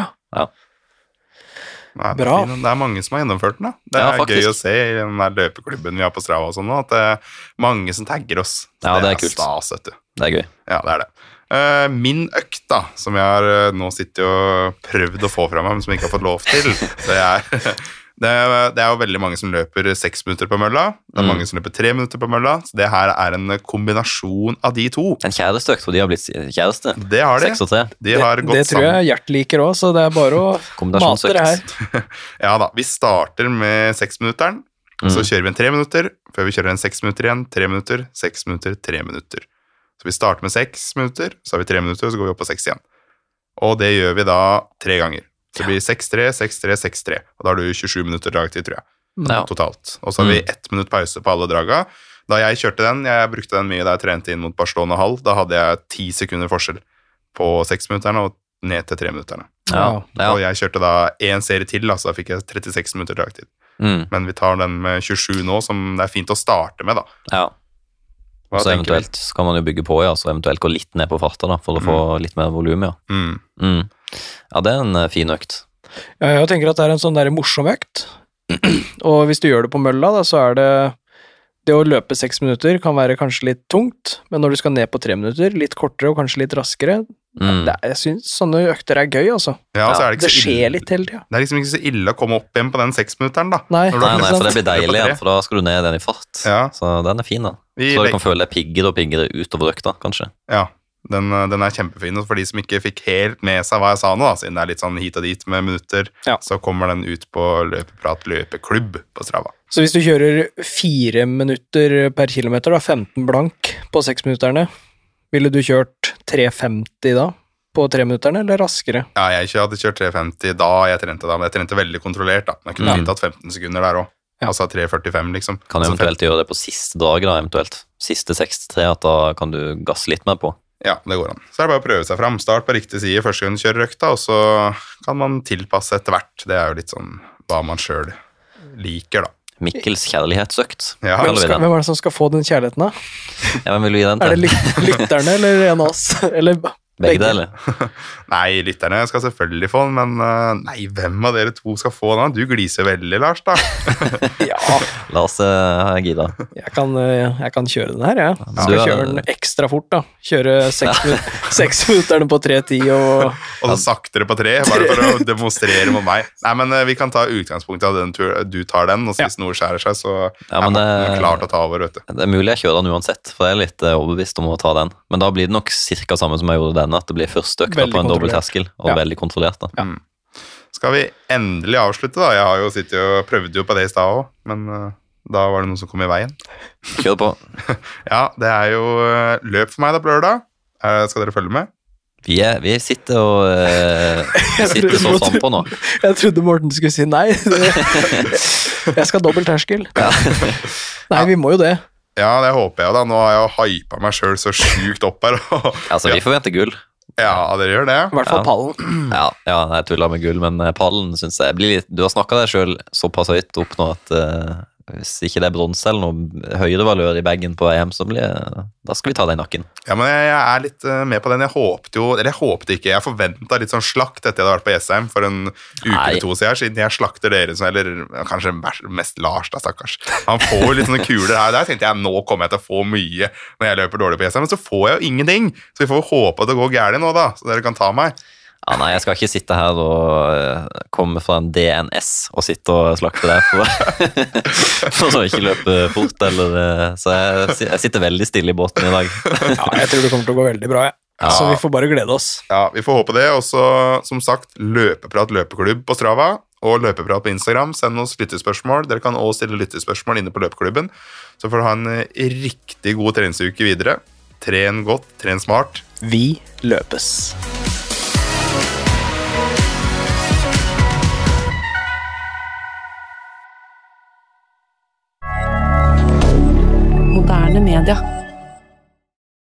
Nei, det, er det er mange som har gjennomført den. da. Det Ja, er faktisk. gøy å se i den der løpeklubben vi har på Strava og sånn, nå, at det er mange som tagger oss. Så Ja, det er kult. stas, vet du. Det er gøy. Ja, det er det. Eh, min økt, da, som jeg har eh, nå sittet og prøvd å få fra meg, men som jeg ikke har fått lov til, det er Det er, det er jo veldig mange som løper seks minutter på mølla. Det er Mm. mange som løper tre minutter på mølla. Så det her er en kombinasjon av de to. En kjæresteøkt, for de har blitt kjæreste. Det har de. Seks og tre. De har det, gått det tror sammen. jeg Gjert liker òg, så det er bare å mate det her. Ja da, vi starter med seksminutteren. Mm. så kjører vi en tre minutter, før vi kjører en seks minutter igjen. Tre minutter, seks minutter, tre minutter. Så vi starter med seks minutter, så har vi tre minutter, og så går vi opp på seks igjen. Og det gjør vi da tre ganger. Så det blir 6-3, 6-3, 6-3. Og da har du 27 minutter dragtid, tror jeg, Ja. totalt. Og så har vi Mm. ett minutt pause på alle draga. Da jeg kjørte den, jeg brukte den mye da jeg trente inn mot Barcelona halv, da hadde jeg ti sekunder forskjell på seksminutterne og ned til treminutterne. Ja. ja. Og jeg kjørte da én serie til, da, så da fikk jeg 36 minutter dragtid. Mm. Men vi tar den med 27 nå, som det er fint å starte med, da. ja. Hva Så eventuelt skal kan man jo bygge på, ja, så eventuelt gå litt ned på farta da, for å få litt mer volum, ja. Mm. Ja, det er en eh, fin økt. Ja, jeg tenker at det er en sånn der morsom økt. Og hvis du gjør det på mølla, da, så er det Det å løpe seks minutter kan være kanskje litt tungt, men når du skal ned på tre minutter, litt kortere og kanskje litt raskere Mm. det Jeg syns sånne økter er gøy, altså. Ja, så er det, ikke Det så ille. skjer litt hele tida. Det er liksom ikke så ille å komme opp igjen på den seksminutteren, da. Nei. Nei, nei, for det blir deilig igjen, for da skal du ned den i fart. Ja. Så den er fin, da. Så du kan føle deg piggere og piggere utover økta, kanskje. Ja, den, eh, den er kjempefin. Og for de som ikke fikk helt med seg hva jeg sa nå, da, siden det er litt sånn hit og dit med minutter, Ja. så kommer den ut på Løpeprat løpeklubb på Strava. Så hvis du kjører fire minutter per kilometer, da, 15 blank på seksminutterne, ville du kjørt 3,50 da? På treminutterne, eller raskere? Ja, jeg hadde kjørt 350 da jeg trente da, men jeg trente veldig kontrollert, da. Men jeg kunne Mm. fint hatt 15 sekunder der òg. Ja. Altså 3.45, liksom. Kan du eventuelt gjøre det på siste dag, da, eventuelt. Siste 6-3, at da kan du gasse litt mer på. Ja, det går an. Så er det bare å prøve seg fram. Start på riktig side første gang du kjører økta, og så kan man tilpasse etter hvert. Det er jo litt sånn hva man sjøl liker, da. Mikkels kjærlighetsøkt, Ja. Hvem, skal, hvem er det som skal få den kjærligheten, da? Ja, Hvem vil du gi den til? Er det lytterne eller en av oss? Eller Begge deler. Nei, lytterne skal selvfølgelig få den, men eh, nei, hvem av dere to skal få den? Du gliser veldig, Lars, da. Ja, La oss uh, gira. jeg kan, eh, jeg kan kjøre den her, jeg. Ja, Skal du er- kjøre den ekstra fort, da. Kjøre seksminutterne minu- på 3.10 og Og så saktere på tre, bare for å demonstrere mot meg. Nei, men eh, vi kan ta utgangspunkt av den tur, du tar den, og så Ja. hvis noe skjærer seg, så Ja, men er det- klar til å ta over, vet du. Det er mulig jeg kjører den uansett, for jeg er litt eh, overbevist om å ta den. Men da blir det nok ca. samme som jeg gjorde denne, at det blir første økta på en dobbeltterskel, og Ja. veldig kontrollert. da. Ja. Skal vi endelig avslutte, da? Jeg har jo sittet og prøvde jo på det i stad òg, men eh, da var det noe som kom i veien. Kjør på. Ja, det er jo eh, løp for meg da på lørdag. Eh, skal dere følge med? Vi, er, vi sitter og uh, sitter så trodde- frampå nå. Jeg trodde Morten skulle si nei. Jeg skal ha dobbel terskel. Nei, vi må jo det. Ja, det håper jeg da. Nå har jeg jo hypa meg sjøl så sjukt opp her. Altså, vi forventer gull. ja, dere gjør det. I hvert fall Ja. pallen. Ja, ja jeg tuller med gull, men eh, pallen syns jeg blir litt Du har snakka deg sjøl såpass høyt opp nå at eh, hvis ikke det er bronse eller noe høyere valør i bagen på EM, så blir da skal vi ta deg i nakken. Ja, men jeg, jeg er litt eh, med på den. Jeg håpte jo Eller jeg håpte ikke, jeg forventa litt sånn slakt etter jeg hadde vært på Jessheim for en uke Nei. eller to siden, siden jeg slakter dere som Eller kanskje mest Lars, da, stakkars. Han får jo litt sånne kuler her og der. tenkte jeg nå kommer jeg til å få mye når jeg løper dårlig på Jessheim, men så får jeg jo ingenting. Så vi får håpe at det går gærent nå, da, så dere kan ta meg. Ja, nei, jeg skal ikke sitte her og eh, komme fra en DNS og sitte og slakte der. for, for å ikke løpe fort, eller eh, Så jeg, jeg sitter veldig stille i båten i dag. Ja, jeg tror det kommer til å gå veldig bra, jeg. Ja. Så vi får bare glede oss. Ja, vi får håpe det. Og så, som sagt, Løpeprat løpeklubb på Strava og Løpeprat på Instagram. Send oss lyttespørsmål. Dere kan også stille lyttespørsmål inne på løpeklubben. Så får du ha en eh, riktig god treningsuke videre. Tren godt, tren smart. Vi løpes. Moderne media.